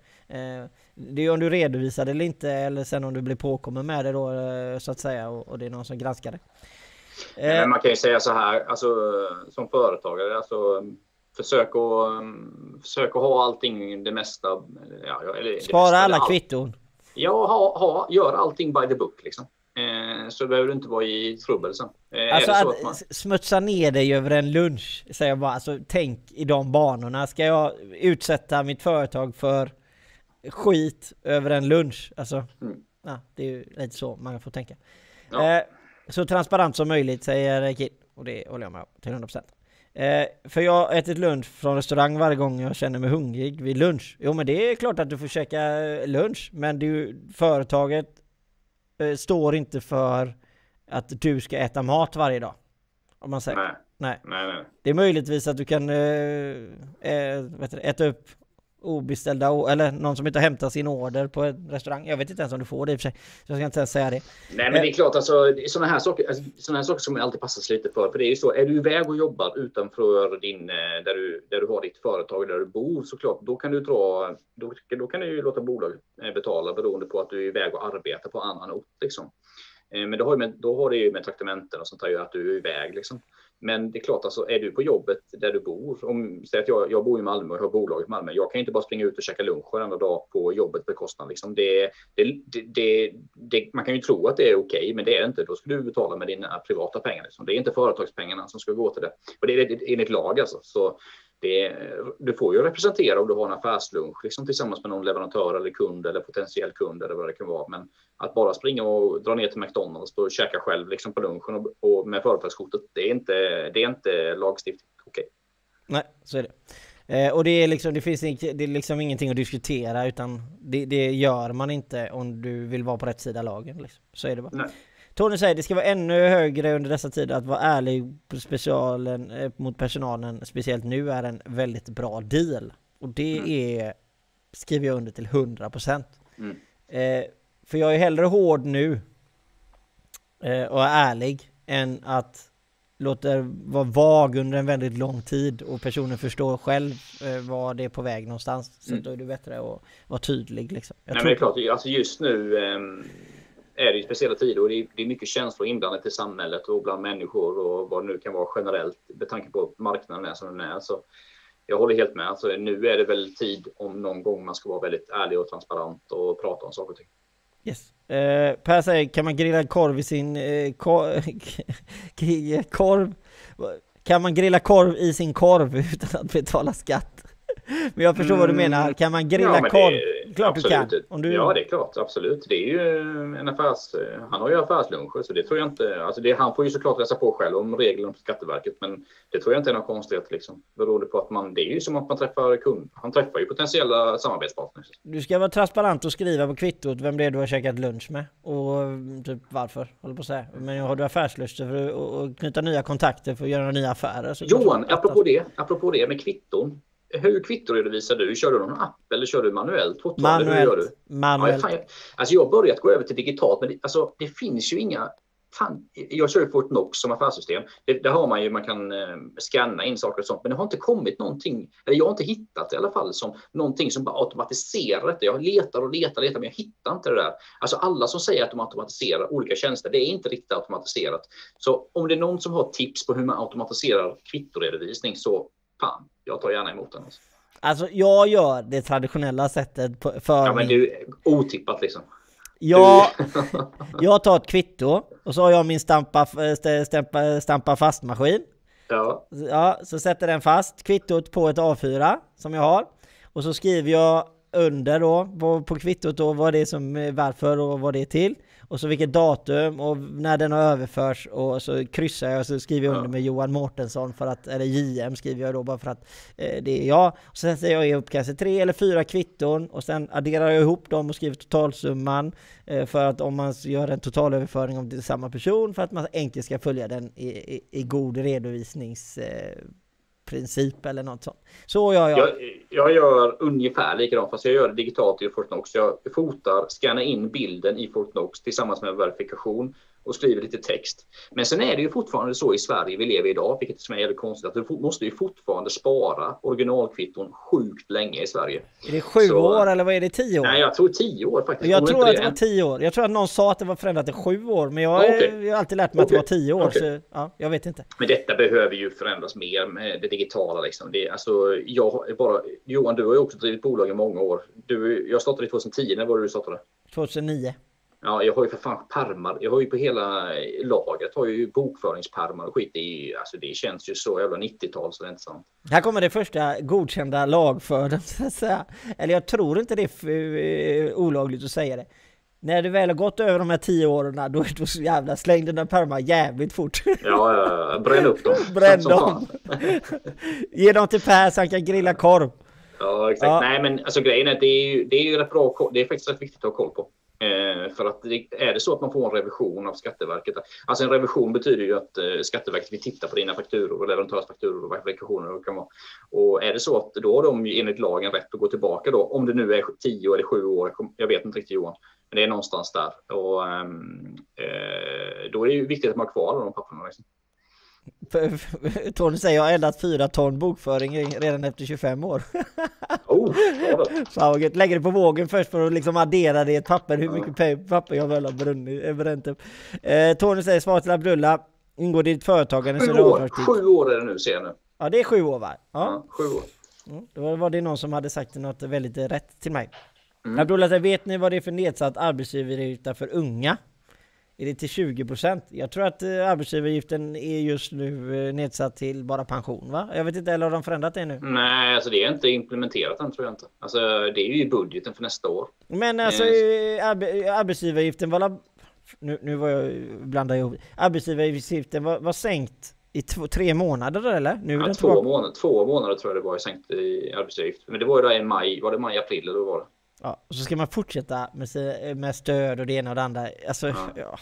Eh, det är om du redovisar det eller inte eller sen om du blir påkommen med det då eh, så att säga och, och det är någon som granskar det. Men man kan ju säga så här, alltså som företagare, alltså försök att, försök att ha allting, det mesta. Ja, eller, Spara mesta, alla kvitton. Ja, ha, ha, gör allting by the book liksom. Eh, så behöver du inte vara i trubbel sen. Eh, alltså att, att man... smutsa ner dig över en lunch, säger jag bara. Alltså tänk i de banorna. Ska jag utsätta mitt företag för skit över en lunch? Alltså, mm. ja, det är ju lite så man får tänka. Ja. Eh, så transparent som möjligt, säger Kid. Och det håller jag med om till 100%. Eh, för jag har ätit lunch från restaurang varje gång jag känner mig hungrig vid lunch. Jo men det är klart att du får käka lunch, men du, företaget eh, står inte för att du ska äta mat varje dag. Om man säger. Nej. Nej. nej, nej. Det är möjligtvis att du kan äh, äh, äta upp obeställda, eller någon som inte hämtar sin order på en restaurang. Jag vet inte ens om du får det i och för sig. Så jag ska inte ens säga det. Nej, men det är klart, alltså, sådana här saker, alltså, såna här saker som alltid passar sig lite för. För det är ju så, är du iväg och jobbar utanför din, där du, där du har ditt företag, där du bor, såklart, då kan du dra, då, då kan du ju låta bolaget betala beroende på att du är iväg och arbetar på annan ort. Liksom. Eh, men då har, med, då har det ju med traktamenten och sånt där att du är iväg. Liksom. Men det är klart, alltså, är du på jobbet där du bor, om säg att jag, jag bor i Malmö och har bolaget i Malmö, jag kan inte bara springa ut och käka lunch varenda dag på jobbet bekostnad. Liksom. Det, det, det, det, man kan ju tro att det är okej, okay, men det är det inte. Då ska du betala med dina privata pengar. Liksom. Det är inte företagspengarna som ska gå till det. Och det är enligt lag alltså. Så det, du får ju representera om du har en affärslunch liksom tillsammans med någon leverantör eller kund eller potentiell kund eller vad det kan vara. Men att bara springa och dra ner till McDonalds och käka själv liksom på lunchen och, och med företagskortet, det är inte, det är inte lagstiftning okej. Okay. Nej, så är det. Eh, och det är liksom, det finns det är liksom ingenting att diskutera utan det, det, gör man inte om du vill vara på rätt sida lagen. Liksom. Så är det bara. Nej. Tony säger det ska vara ännu högre under dessa tider att vara ärlig specialen, eh, mot personalen, speciellt nu, är en väldigt bra deal. Och det mm. är, skriver jag under till 100%. Mm. Eh, för jag är hellre hård nu eh, och är ärlig än att låta vara vag under en väldigt lång tid och personen förstår själv eh, var det är på väg någonstans. Så mm. då är det bättre att vara tydlig liksom. Jag Nej, men det är klart, alltså just nu eh, är det ju speciella tider och det är, det är mycket känslor inblandat i samhället och bland människor och vad det nu kan vara generellt med tanke på att marknaden är som den är. Så jag håller helt med. Alltså, nu är det väl tid om någon gång man ska vara väldigt ärlig och transparent och prata om saker och ting. Yes. Eh, per säger, kan man grilla korv i sin eh, kor korv? Kan man grilla korv i sin korv utan att betala skatt? Men jag förstår mm. vad du mm. menar. Kan man grilla ja, korv? Klart absolut. du kan. Du... Ja, det är klart. Absolut. Det är ju en affärs... Han har ju affärsluncher, så det tror jag inte... Alltså det, han får ju såklart läsa på själv om reglerna på Skatteverket, men det tror jag inte är någon konstighet liksom. Beroende på att man... Det är ju som att man träffar kund. Han träffar ju potentiella samarbetspartners. Du ska vara transparent och skriva på kvittot vem det är du har käkat lunch med och typ varför, håller på att säga. Men har du affärsluster för att knyta nya kontakter för att göra nya affärer? Så Johan, apropå det, apropå det med kvitton. Hur kvittoredovisar du? Kör du någon app eller kör du manuellt? Manuellt. Hur gör du? Manuellt. Ja, fan, alltså jag har börjat gå över till digitalt, men det, alltså, det finns ju inga... Fan, jag kör ju Fortnox som affärssystem. Det, där har man ju, man kan eh, scanna in saker och sånt, men det har inte kommit någonting, eller jag har inte hittat i alla fall, som någonting som bara automatiserar detta. Jag letar och letar och letar, men jag hittar inte det där. Alltså alla som säger att de automatiserar olika tjänster, det är inte riktigt automatiserat. Så om det är någon som har tips på hur man automatiserar kvittoredovisning så fan, jag tar gärna emot den. Alltså, alltså jag gör det traditionella sättet på, för Ja, men du, otippat liksom. Jag, jag tar ett kvitto och så har jag min stampa, stampa, stampa fastmaskin. Ja. ja. Så sätter den fast kvittot på ett A4 som jag har. Och så skriver jag under då på, på kvittot då vad det är som, varför och vad det är till. Och så vilket datum och när den har överförts och så kryssar jag och så skriver jag under med Johan Mårtensson för att, eller JM skriver jag då bara för att eh, det är jag. Och sen sätter jag ihop kanske tre eller fyra kvitton och sen adderar jag ihop dem och skriver totalsumman eh, för att om man gör en totalöverföring om det är samma person för att man enkelt ska följa den i, i, i god redovisnings eh, princip eller något sånt. Så gör jag. jag. Jag gör ungefär likadant fast jag gör det digitalt i Fortnox. Jag fotar, scannar in bilden i Fortnox tillsammans med verifikation och skriver lite text. Men sen är det ju fortfarande så i Sverige vi lever idag, vilket som är jävligt konstigt, att du måste ju fortfarande spara originalkvitton sjukt länge i Sverige. Är det sju så, år eller vad är det, tio år? Nej, jag tror tio år faktiskt. Jag tror att det var tio år. Jag tror att någon sa att det var förändrat till sju år, men jag, okay. har alltid lärt mig okay. att det var tio år, okay. så ja, jag vet inte. Men detta behöver ju förändras mer med det digitala liksom. Det, alltså, jag bara, Johan, du har ju också drivit bolag i många år. Du, jag startade 2010, när var det du startade? 2009. Ja, jag har ju för fan pärmar. Jag har ju på hela lagret har ju bokföringspärmar och skit. Det, är ju, alltså, det känns ju så jävla 90-tal så det är inte sant. Här kommer det första godkända lagföringen så att säga. Eller jag tror inte det är för, olagligt att säga det. När du väl har gått över de här tio åren, då är du så jävla släng dina pärmar jävligt fort. Ja, ja, bränn upp dem. Bränn dem. Ge dem till Per så han kan grilla korv. Ja, exakt. Ja. Nej, men alltså grejen är att det är ju, det är ju rätt bra. Det är faktiskt rätt viktigt att ha koll på. Eh, för att är det så att man får en revision av Skatteverket, alltså en revision betyder ju att eh, Skatteverket vill titta på dina fakturor och leverantörsfakturor och verifikationer och kan vara. Och är det så att då har de ju enligt lagen rätt att gå tillbaka då, om det nu är 10 eller 7 år, jag vet inte riktigt Johan, men det är någonstans där. Och ehm, eh, då är det ju viktigt att man har kvar de papperna. Liksom. Tony säger jag har eldat fyra ton bokföring redan efter 25 år. oh, Fan Lägger det på vågen först för att liksom addera det i ett papper, hur mycket papper jag väl har brunnit, bränt upp. Eh, Tony säger svar till Abdullah. Ingår ditt företagande sju år, sju år är det nu ser jag nu. Ja det är sju år va? Ja, ja sju år. Mm, då var det någon som hade sagt något väldigt rätt till mig. Mm. Abdullah säger, vet ni vad det är för nedsatt arbetsgivaravgift för unga? Är det till 20 procent? Jag tror att eh, arbetsgivaravgiften är just nu eh, nedsatt till bara pension va? Jag vet inte, eller har de förändrat det nu? Nej, alltså det är inte implementerat än tror jag inte. Alltså det är ju i budgeten för nästa år. Men alltså mm. arbetsgivaravgiften var nu, nu var jag blandade ihop. Arbetsgivaravgiften var, var sänkt i två, tre månader eller? Nu ja, två, månader, två månader tror jag det var sänkt i arbetsgivaravgift. Men det var ju då i maj, var det maj, april eller vad var det? Ja, och så ska man fortsätta med, med stöd och det ena och det andra. Alltså, ja. ja.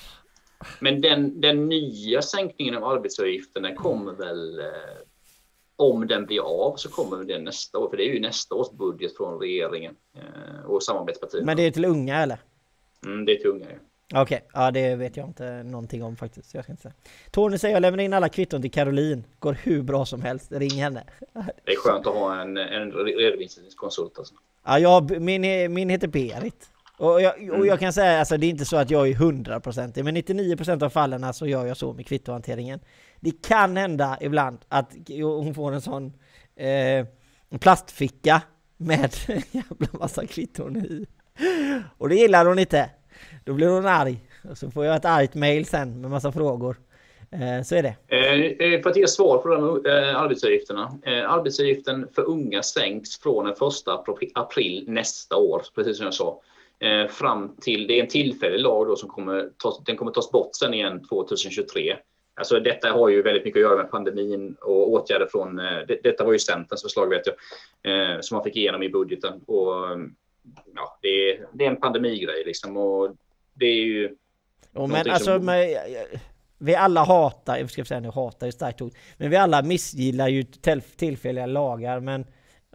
Men den, den nya sänkningen av arbetsavgiften den kommer väl eh, om den blir av så kommer den nästa år, för det är ju nästa års budget från regeringen eh, och samarbetspartierna. Men det är till unga eller? Mm, det är till unga ja. Okej, okay. ja det vet jag inte någonting om faktiskt. Jag ska inte säga. Tony säger jag lämnar in alla kvitton till Caroline. Går hur bra som helst. Ring henne. Det är skönt att ha en, en redovisningskonsult alltså. Ja, jag, min, min heter Berit. Och jag, och mm. jag kan säga, alltså det är inte så att jag är 100% men 99% av fallen så gör jag så med kvittohanteringen. Det kan hända ibland att hon får en sån eh, plastficka med en jävla massa kvitton i. Och det gillar hon inte. Då blir hon arg. Och så får jag ett argt mail sen med massa frågor. Eh, så är det. Eh, eh, för att ge svar på de arbetsavgifterna. Arbetsavgiften för unga sänks från den 1 april nästa år, precis som jag sa. Fram till, det är en tillfällig lag då som kommer tas, den kommer tas bort sen igen 2023. Alltså detta har ju väldigt mycket att göra med pandemin och åtgärder från, det, detta var ju Centerns förslag vet jag, som man fick igenom i budgeten. Och, ja, det, är, det är en pandemigrej liksom och det är ju... Jo, men alltså, som... med, vi alla hatar, jag ska säga nu hatar är starkt ord, men vi alla missgillar ju tillfälliga lagar, men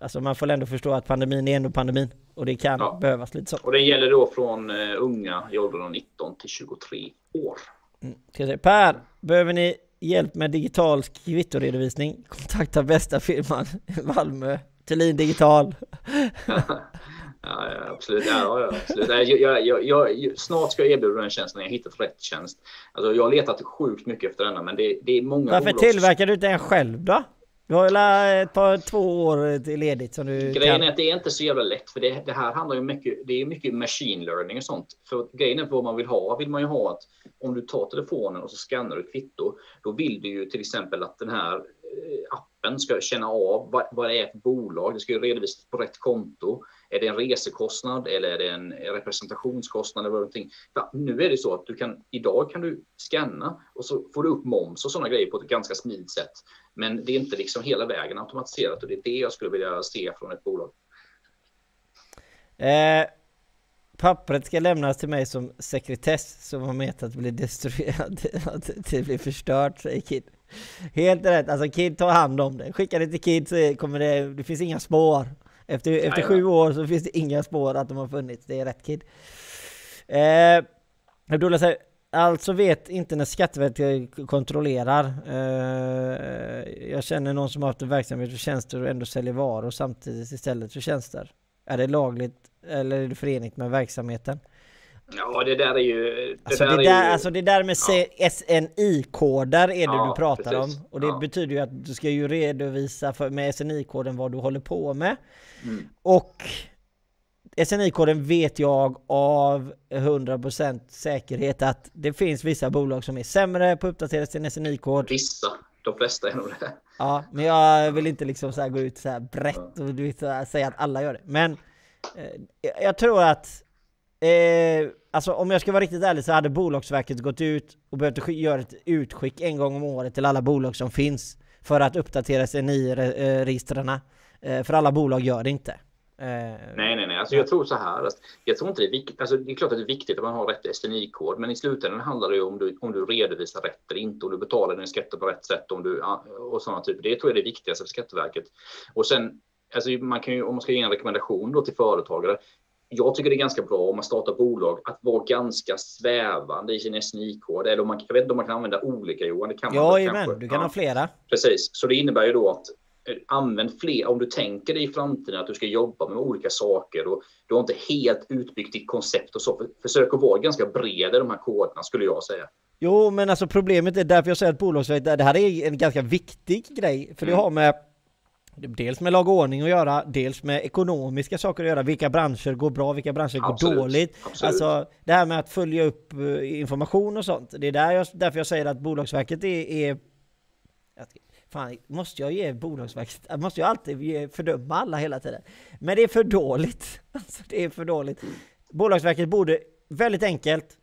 alltså man får ändå förstå att pandemin är ändå pandemin och det kan ja. behövas lite så. Och det gäller då från uh, unga i åldern 19 till 23 år. Mm. Ska säga, per, behöver ni hjälp med digital kvittoredovisning? Kontakta bästa firman Malmö, Thulin Digital. Ja, absolut. Ja, ja, absolut. Jag, jag, jag, snart ska jag erbjuda den tjänsten när jag hittat rätt tjänst. Alltså, jag har letat sjukt mycket efter denna, men det, det är många Varför bolags... tillverkar du inte en själv då? Du har ju ett par, två år ledigt som du Grejen kan... är att det är inte så jävla lätt, för det, det här handlar ju mycket, det är mycket machine learning och sånt. För grejen är vad man vill ha, vill man ju ha att om du tar telefonen och så skannar du ett kvitto, då vill du ju till exempel att den här eh, appen ska känna av vad, vad det är för bolag. Det ska ju redovisas på rätt konto. Är det en resekostnad eller är det en representationskostnad eller någonting? För nu är det så att du kan idag kan du scanna och så får du upp moms och sådana grejer på ett ganska smidigt sätt. Men det är inte liksom hela vägen automatiserat och det är det jag skulle vilja se från ett bolag. Eh, pappret ska lämnas till mig som sekretess som har menat att bli destruerat, att det blir förstört, säger Kid. Helt rätt, alltså Kid tar hand om det. Skicka det till Kid så kommer det, det finns inga spår. Efter, efter sju år så finns det inga spår att de har funnits. Det är rätt Kid. Eh, Abdullah säger, alltså vet inte när Skatteverket kontrollerar. Eh, jag känner någon som har haft en verksamhet för tjänster och ändå säljer varor samtidigt istället för tjänster. Är det lagligt eller är det förenligt med verksamheten? Ja, det där är ju... Det alltså, där det, där, ju, alltså det där med ja. SNI-koder är det ja, du pratar precis. om. Och det ja. betyder ju att du ska ju redovisa för, med SNI-koden vad du håller på med. Mm. Och SNI-koden vet jag av 100% säkerhet att det finns vissa bolag som är sämre på att uppdatera sin SNI-kod. Vissa, de flesta är nog det. Ja, men jag vill inte liksom så gå ut så här brett och du vet, säga att alla gör det. Men eh, jag tror att Eh, alltså om jag ska vara riktigt ärlig så hade Bolagsverket gått ut och behövt göra ett utskick en gång om året till alla bolag som finns för att uppdatera SNI-registren. Eh, eh, för alla bolag gör det inte. Eh, nej, nej, nej. Alltså, jag tror så här. Jag tror inte det är viktigt. Alltså, det är klart att det är viktigt att man har rätt SNI-kod, men i slutändan handlar det ju om du, om du redovisar rätt eller inte, om du betalar din skatter på rätt sätt om du, och sådana typer. Det tror jag är det viktigaste för Skatteverket. Och sen, alltså, man kan ju, om man ska ge en rekommendation då till företagare, jag tycker det är ganska bra om man startar bolag att vara ganska svävande i sin SNI-kod. Eller om man, jag vet inte om man kan använda olika Johan. Det kan ja, man men du kan ja. ha flera. Precis, så det innebär ju då att eh, använd fler. Om du tänker dig i framtiden att du ska jobba med olika saker och du har inte helt utbyggt ditt koncept och så. För, försök att vara ganska bred i de här koderna skulle jag säga. Jo, men alltså problemet är därför jag säger att bolagsverket, det här är en ganska viktig grej. För mm. det har med Dels med lag och ordning att göra, dels med ekonomiska saker att göra. Vilka branscher går bra, vilka branscher Absolut. går dåligt. Absolut. Alltså det här med att följa upp eh, information och sånt. Det är där jag, därför jag säger att Bolagsverket är... är fan, måste jag ge Bolagsverket... Måste jag alltid ge, fördöma alla hela tiden? Men det är för dåligt. Alltså det är för dåligt. Bolagsverket borde, väldigt enkelt,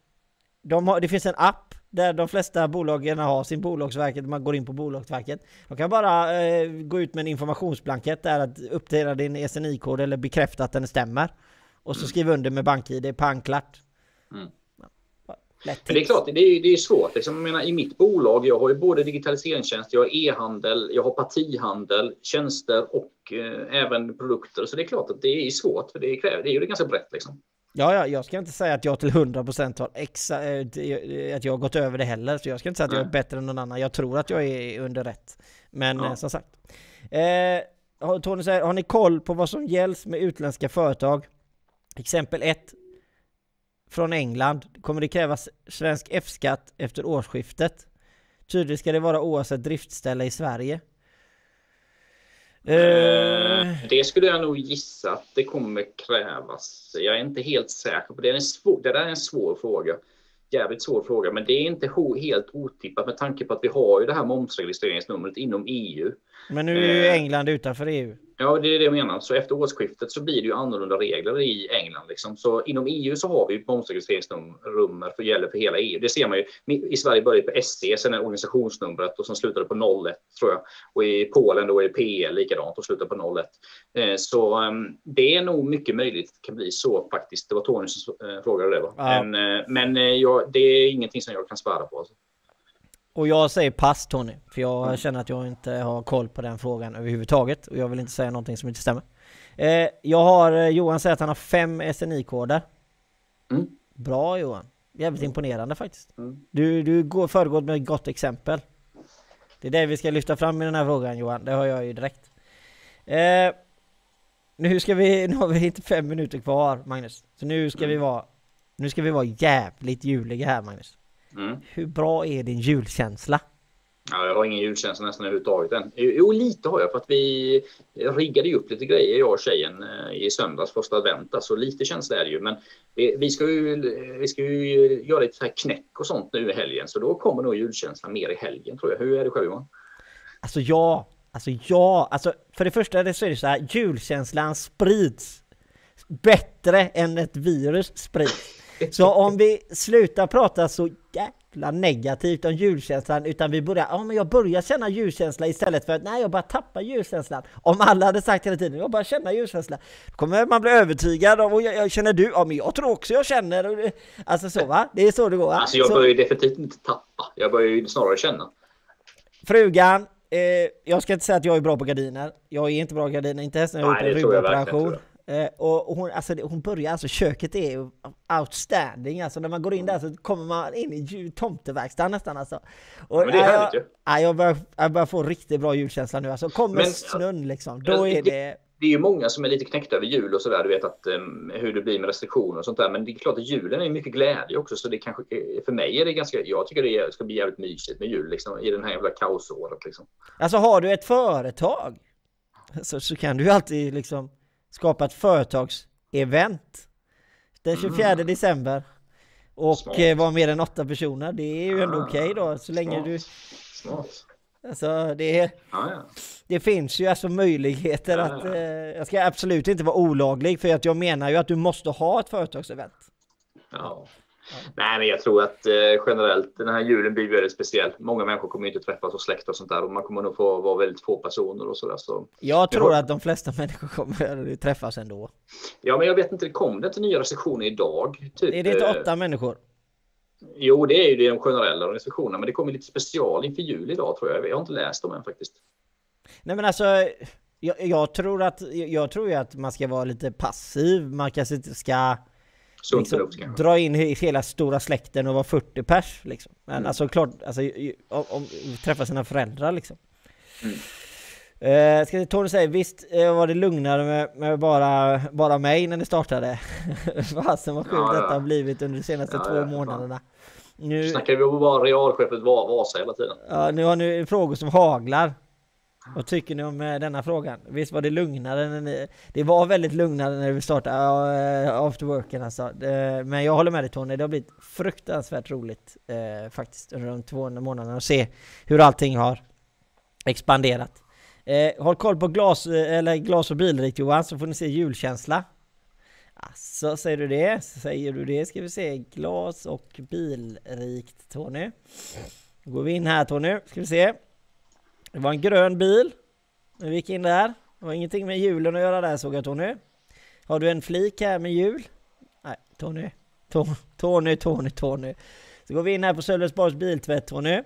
de har, det finns en app där de flesta bolagen har sin Bolagsverket, man går in på Bolagsverket. De kan bara eh, gå ut med en informationsblankett där att uppdatera din SNI-kod eller bekräfta att den stämmer. Och så skriva under med BankID, pang klart. Mm. Men det är klart, det är, det är svårt. Liksom, jag menar, I mitt bolag, jag har ju både digitaliseringstjänst, jag har e-handel, jag har partihandel, tjänster och eh, även produkter. Så det är klart att det är svårt, för det, kräver, det är ju ganska brett. Liksom. Ja, ja, jag ska inte säga att jag till 100% har exa, äh, att jag har gått över det heller. Så jag ska inte säga att jag är bättre än någon annan. Jag tror att jag är under rätt. Men ja. eh, som sagt. Eh, Tony säger, har ni koll på vad som gälls med utländska företag? Exempel 1. Från England. Kommer det krävas svensk F-skatt efter årsskiftet? Tydligt ska det vara oavsett driftställe i Sverige. Eh. eh, det skulle jag nog gissa att det kommer krävas. Jag är inte helt säker på det. Är svår, det där är en svår fråga. jävligt svår fråga, men det är inte helt otippat med tanke på att vi har ju det här momsregistreringsnumret inom EU. Men nu är ju Eh. England utanför EU. Ja, det är det jag menar. Så efter årsskiftet så blir det ju annorlunda regler i England. Liksom. Så inom EU så har vi ju momsregistreringsnummer för gäller för hela EU. Det ser man ju. I Sverige började det på SC, sen är organisationsnumret och sen slutade det på 01 tror jag. Och i Polen då är det PL likadant och slutar på 01. Eh, Så ehm, det är nog mycket möjligt att det kan bli så faktiskt. Det var Tony som eh, frågade det. Va? Ja. Men, men jag, det är ingenting som jag kan svära på. Alltså. Och jag säger pass Tony, för jag känner att jag inte har koll på den frågan överhuvudtaget och jag vill inte säga någonting som inte stämmer. Eh, jag har, eh, Johan säger att han har fem SNI-koder. Mm. Bra Johan. Jävligt imponerande faktiskt. Mm. Du, du går föregått med ett gott exempel. Det är det vi ska lyfta fram i den här frågan Johan, det har jag ju direkt. Eh, nu ska vi, nu har vi inte fem minuter kvar Magnus. Så nu ska vi Mm. vara, nu ska vi vara jävligt juliga här Magnus. Mm. Hur bra är din julkänsla? Ja, jag har ingen julkänsla nästan överhuvudtaget än. Jo, lite har jag för att vi riggade ju upp lite grejer jag och tjejen eh, i söndags första advent. Så lite känsla är det ju. Men vi, vi, ska ju, vi ska ju göra lite så här knäck och sånt nu i helgen. Så då kommer nog julkänslan mer i helgen tror jag. Hur är det själv Johan? Alltså ja, alltså ja, alltså för det första så är det så här, julkänslan sprids bättre än ett virus sprids. Så om vi slutar prata så jävla negativt om julkänslan utan vi börjar, ja men jag börjar känna julkänsla istället för att nej jag bara tappar julkänslan. Om alla hade sagt hela tiden, jag bara känner julkänsla. Då kommer man bli övertygad av, och jag, jag känner du, ja men jag tror också jag känner. Alltså så va, det är så det går. va? Alltså jag börjar ju definitivt inte tappa. Jag börjar ju snarare känna. Frugan, eh, jag ska inte säga att jag är bra på gardiner. Jag är inte bra på gardiner, inte ens när jag har gjort en ryggoperation. Eh, och och hon, alltså, hon börjar, alltså köket är outstanding. Alltså när man går in där så kommer man in i tomteverkstan nästan alltså. Och, Ja, men det är nej, härligt jag, ju. nej, jag, börjar, jag börjar få riktigt bra julkänsla nu. Alltså kommer Men- snön liksom, Ja, då är det- det... Är ju många som är lite knäckta över jul och sådär. Du vet att um, hur det blir med restriktioner och sånt där. Men det är klart att julen är mycket glädje också. Så det kanske, eh, för mig är det ganska, jag tycker det ska bli jävligt mysigt med jul liksom, i den här jävla kaosåret. Liksom. Alltså har du ett företag så, så kan du ju alltid liksom skapa ett företagsevent den 24 december och Smart. eh, vara mer än åtta personer. Det är ju ändå Ah, okej då så länge smart. du... Smart. Alltså det, är- Ja, det finns ju alltså möjligheter Ja, att... ja. Eh, jag ska absolut inte vara olaglig för att jag menar ju att du måste ha ett företagsevent. Ja. Nej, men jag tror att eh, generellt den här julen blir väldigt speciell. Många människor kommer inte träffas och släkt och sånt där och man kommer nog få vara väldigt få personer och sådär. Så. Jag tror har- att de flesta människor kommer träffas ändå. Ja, men jag vet inte, det kom det inte nya restriktioner idag? Typ, Är det inte eh, åtta människor? Jo, det är ju det de generella restriktionerna, men det kommer lite special inför jul idag tror jag. Jag har inte läst dem än faktiskt. Nej men alltså, jag, jag tror att, jag tror ju att man ska vara lite passiv, man kanske inte ska liksom, dra in he- hela stora släkten och vara 40 pers liksom. Men Mm. alltså klart, alltså, om, om träffa sina föräldrar liksom. Mm. Eh, ska Tony säga, visst eh, var det lugnare med, med bara, bara mig när det startade? Fasen vad sjukt Ja, ja. detta har blivit under de senaste Ja, två månaderna. Nu, Snackar vi om bara realskeppet Va- Vasa hela tiden? Ja, nu har ni frågor som haglar. Vad tycker ni om eh, denna frågan? Visst var det lugnare när ni... Det var väldigt lugnare när vi startade uh, after worken alltså. Men jag håller med dig Tony, det har blivit fruktansvärt roligt eh, faktiskt under de två månaderna att se hur allting har expanderat. Håll koll på glas, eller glas och bilrikt Johan så får ni se julkänsla. Alltså, säger du det? Säger du det ska vi se. Glas och bilrikt Tony. Då går vi in här Tony, ska vi se. Det var en grön bil. När vi gick in där. Det var ingenting med hjulen att göra där såg jag Tony. Har du en flik här med hjul? Nej, Tony. Tony, Tony, Tony. Så går vi in här på Sölvesborgs biltvätt Tony.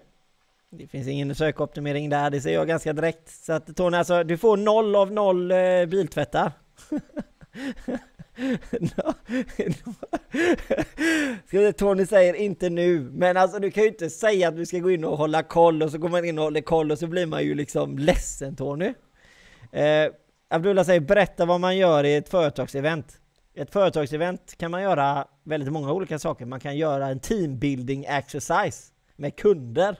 Det finns ingen sökoptimering där, det ser jag ganska direkt. Så att Tony, alltså du får noll av noll eh, biltvättar. No. Ska vi- Tony säger inte nu, men alltså du kan ju inte säga att du ska gå in och hålla koll och så går man in och håller koll och så blir man ju liksom ledsen Tony. Eh, Abdullah säger berätta vad man gör i ett företagsevent. I ett företagsevent kan man göra väldigt många olika saker. Man kan göra en teambuilding exercise med kunder.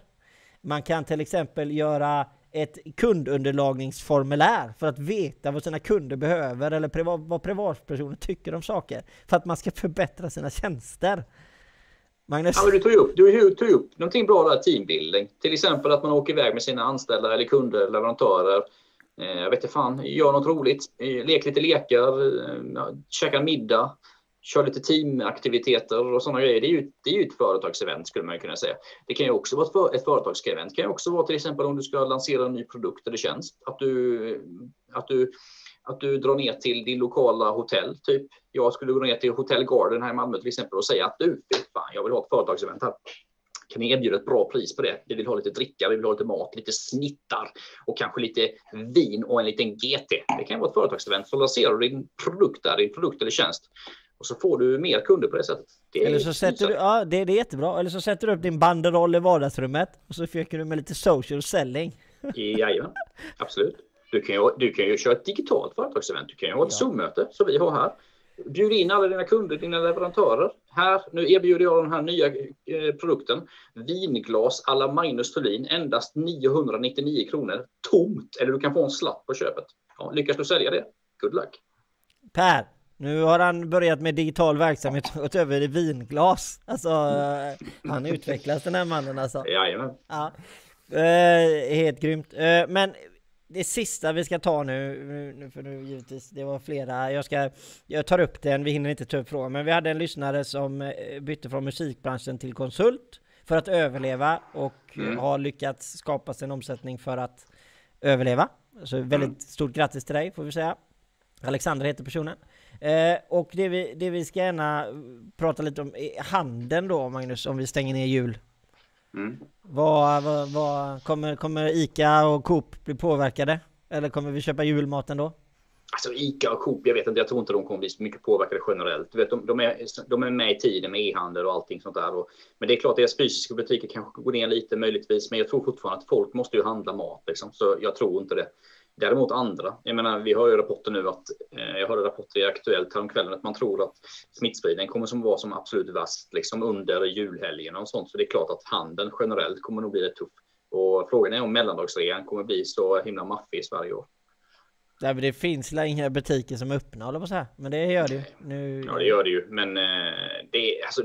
Man kan till exempel göra ett kundunderlagningsformulär för att veta vad sina kunder behöver eller priva- vad privatpersoner tycker om saker för att man ska förbättra sina tjänster. Magnus? Ja, men du tog ju upp, du tog upp någonting bra där, teambuilding. Till exempel att man åker iväg med sina anställda eller kunder, leverantörer. Eh, jag vet inte fan, gör något roligt, eh, lek lite lekar, eh, käka middag, kör lite teamaktiviteter och sådana grejer. Det är ju, det är ju ett företagsevent skulle man kunna säga. Det kan ju också vara ett, för, ett företagsevent. Det kan ju också vara till exempel om du ska lansera en ny produkt eller tjänst. Att du, att du att du drar ner till din lokala hotell. Typ. Jag skulle gå ner till Hotel Garden här i Malmö till exempel och säga att du, fan, jag vill ha ett företagsevent här. Kan ni erbjuda ett bra pris på det? Vi vill ha lite dricka, vi vill ha lite mat, lite snittar och kanske lite vin och en liten GT. Det kan vara ett företagsevent. Så lanserar du din produkt där, din produkt eller tjänst. Och så får du mer kunder på det sättet. Det eller så sätter du, ja det, det är jättebra. Eller så sätter du upp din banderoll i vardagsrummet och så försöker du med lite social selling. Jajamän, absolut. Du kan, ju, du kan ju köra ett digitalt företagsevent. Du kan ju ha ett ja. Zoom-möte som vi har här. Bjud in alla dina kunder, dina leverantörer. Här, nu erbjuder jag den här nya eh, produkten. Vinglas alla Magnus Thulin, endast 999 kronor. Tomt! Eller du kan få en slapp på köpet. Ja, lyckas du sälja det? Good luck! Per, nu har han börjat med digital verksamhet och gått över i vinglas. Alltså, eh, han utvecklas den här mannen alltså. Jajamän. Ja. Eh, helt grymt. Eh, men det sista vi ska ta nu, nu för nu givetvis, det var flera, jag ska, jag tar upp den, vi hinner inte ta upp frågan, men vi hade en lyssnare som eh, bytte från musikbranschen till konsult för att överleva och mm. har lyckats skapa sig en omsättning för att överleva. Så väldigt mm. stort grattis till dig får vi säga. Alexander heter personen. Eh, och det vi, det vi ska gärna prata lite om är handeln då Magnus, om vi stänger ner jul. Mm. Vad, vad, vad, kommer, kommer ICA och Coop bli påverkade? Eller kommer vi köpa julmat ändå? Alltså ICA och Coop, jag vet inte, jag tror inte de kommer bli så mycket påverkade generellt. Du vet, de, de, är, de är med i tiden med e-handel och allting sånt där. Och, men det är klart, deras fysiska butiker kanske går ner lite möjligtvis, men jag tror fortfarande att folk måste ju handla mat. Liksom, så jag tror inte det. Däremot andra, jag menar, vi har ju rapporter nu att, eh, jag hörde rapporter i Aktuellt häromkvällen att man tror att smittspridningen kommer som vara som absolut värst liksom under julhelgen och sånt. Så det är klart att handeln generellt kommer nog bli rätt tuff. Och frågan är om mellandagsrean kommer bli så himla maffig i Sverige år. Nej, men det finns inga butiker som är öppna, håller på så här. Men det gör det ju. Nu... Ja, det gör det ju. Men eh, det alltså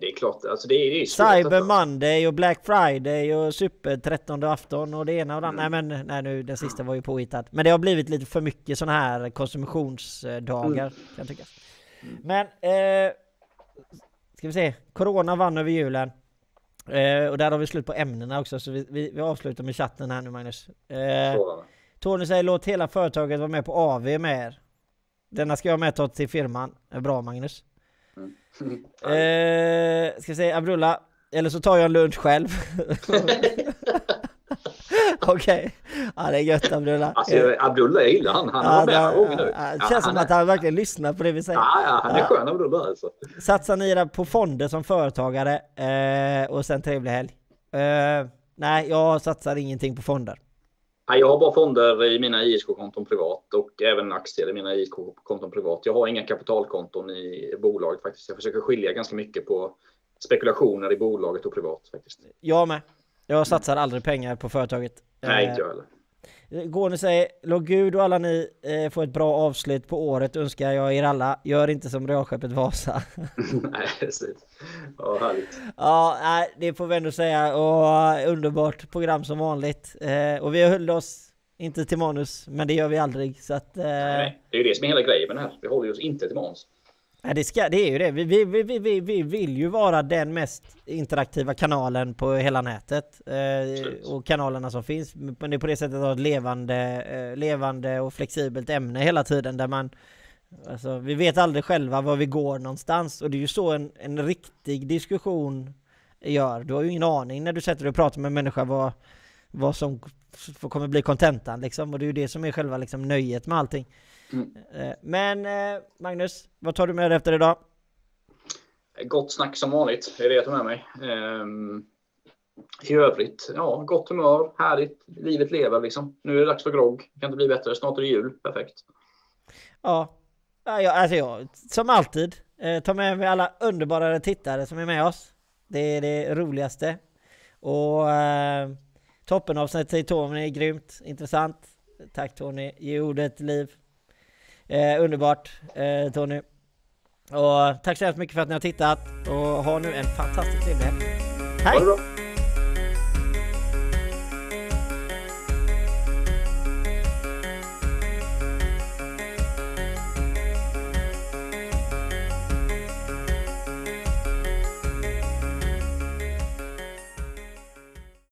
det är klart, alltså det är, det är Cyber. Monday och Black Friday och Super 13 afton och det ena och det andra. Mm. Nej men nej, nu den sista var ju påhittad. Men det har blivit lite för mycket sådana här konsumtionsdagar mm. kan jag tycka. Mm. Men eh, ska vi se. Corona vann över julen. Eh, och där har vi slut på ämnena också så vi, vi, vi avslutar med chatten här nu Magnus. Eh, Tony säger låt hela företaget vara med på AV med er. Denna ska jag med ta till firman. Bra Magnus. Mm. eh, ska säga Abdullah, eller så tar jag en lunch själv. Okej, okay. ja det är gött Abdullah. Alltså Abdullah, jag gillar han. Han har ja, med nu. Ja, det känns som att han verkligen lyssnar på det vi säger. Ja, ja han är skön Abdullah alltså. Satsar ni på fonder som företagare eh, och sen trevlig helg? Eh, nej, jag satsar ingenting på fonder. Jag har bara fonder i mina ISK-konton privat och även aktier i mina ISK-konton privat. Jag har inga kapitalkonton i bolaget faktiskt. Jag försöker skilja ganska mycket på spekulationer i bolaget och privat faktiskt. Jag med. Jag satsar aldrig pengar på företaget. Nej, inte jag heller. Gården säger, låt Gud och alla ni eh, få ett bra avslut på året önskar jag er alla. Gör inte som realskeppet Vasa. nej, precis. Ja, härligt. Ja, det får vi ändå säga. Och underbart program som vanligt. Eh, och vi höll oss inte till manus, men det gör vi aldrig. Så att, eh... Nej, det är ju det som är hela grejen med det här. Vi håller oss inte till manus. Ja, det, ska, det är ju det. Vi, vi, vi, vi, vi vill ju vara den mest interaktiva kanalen på hela nätet. Eh, och kanalerna som finns. Men det är på det sättet att ha ett levande, eh, levande och flexibelt ämne hela tiden där man Alltså, vi vet aldrig själva var vi går någonstans och det är ju så en, en riktig diskussion gör. Du har ju ingen aning när du sätter dig och pratar med en människa vad, vad som kommer bli kontentan liksom. Och det är ju det som är själva liksom, nöjet med allting. Mm. Eh, men eh, Magnus, vad tar du med dig efter idag? Gott snack som vanligt, det är det jag tar med mig. Ehm, I övrigt, ja, gott humör, härligt, livet lever liksom. Nu är det dags för grogg, kan inte bli bättre, snart är det jul, perfekt. Ja, ja alltså jag, som alltid, eh, tar med mig alla underbara tittare som är med oss. Det är det roligaste. Och eh, toppenavsnitt till Tony är grymt, intressant. Tack Tony, ge ordet liv. Eh, underbart, eh, Tony. Och tack så hemskt mycket för att ni har tittat och ha nu en fantastisk trevlig helg. Hej!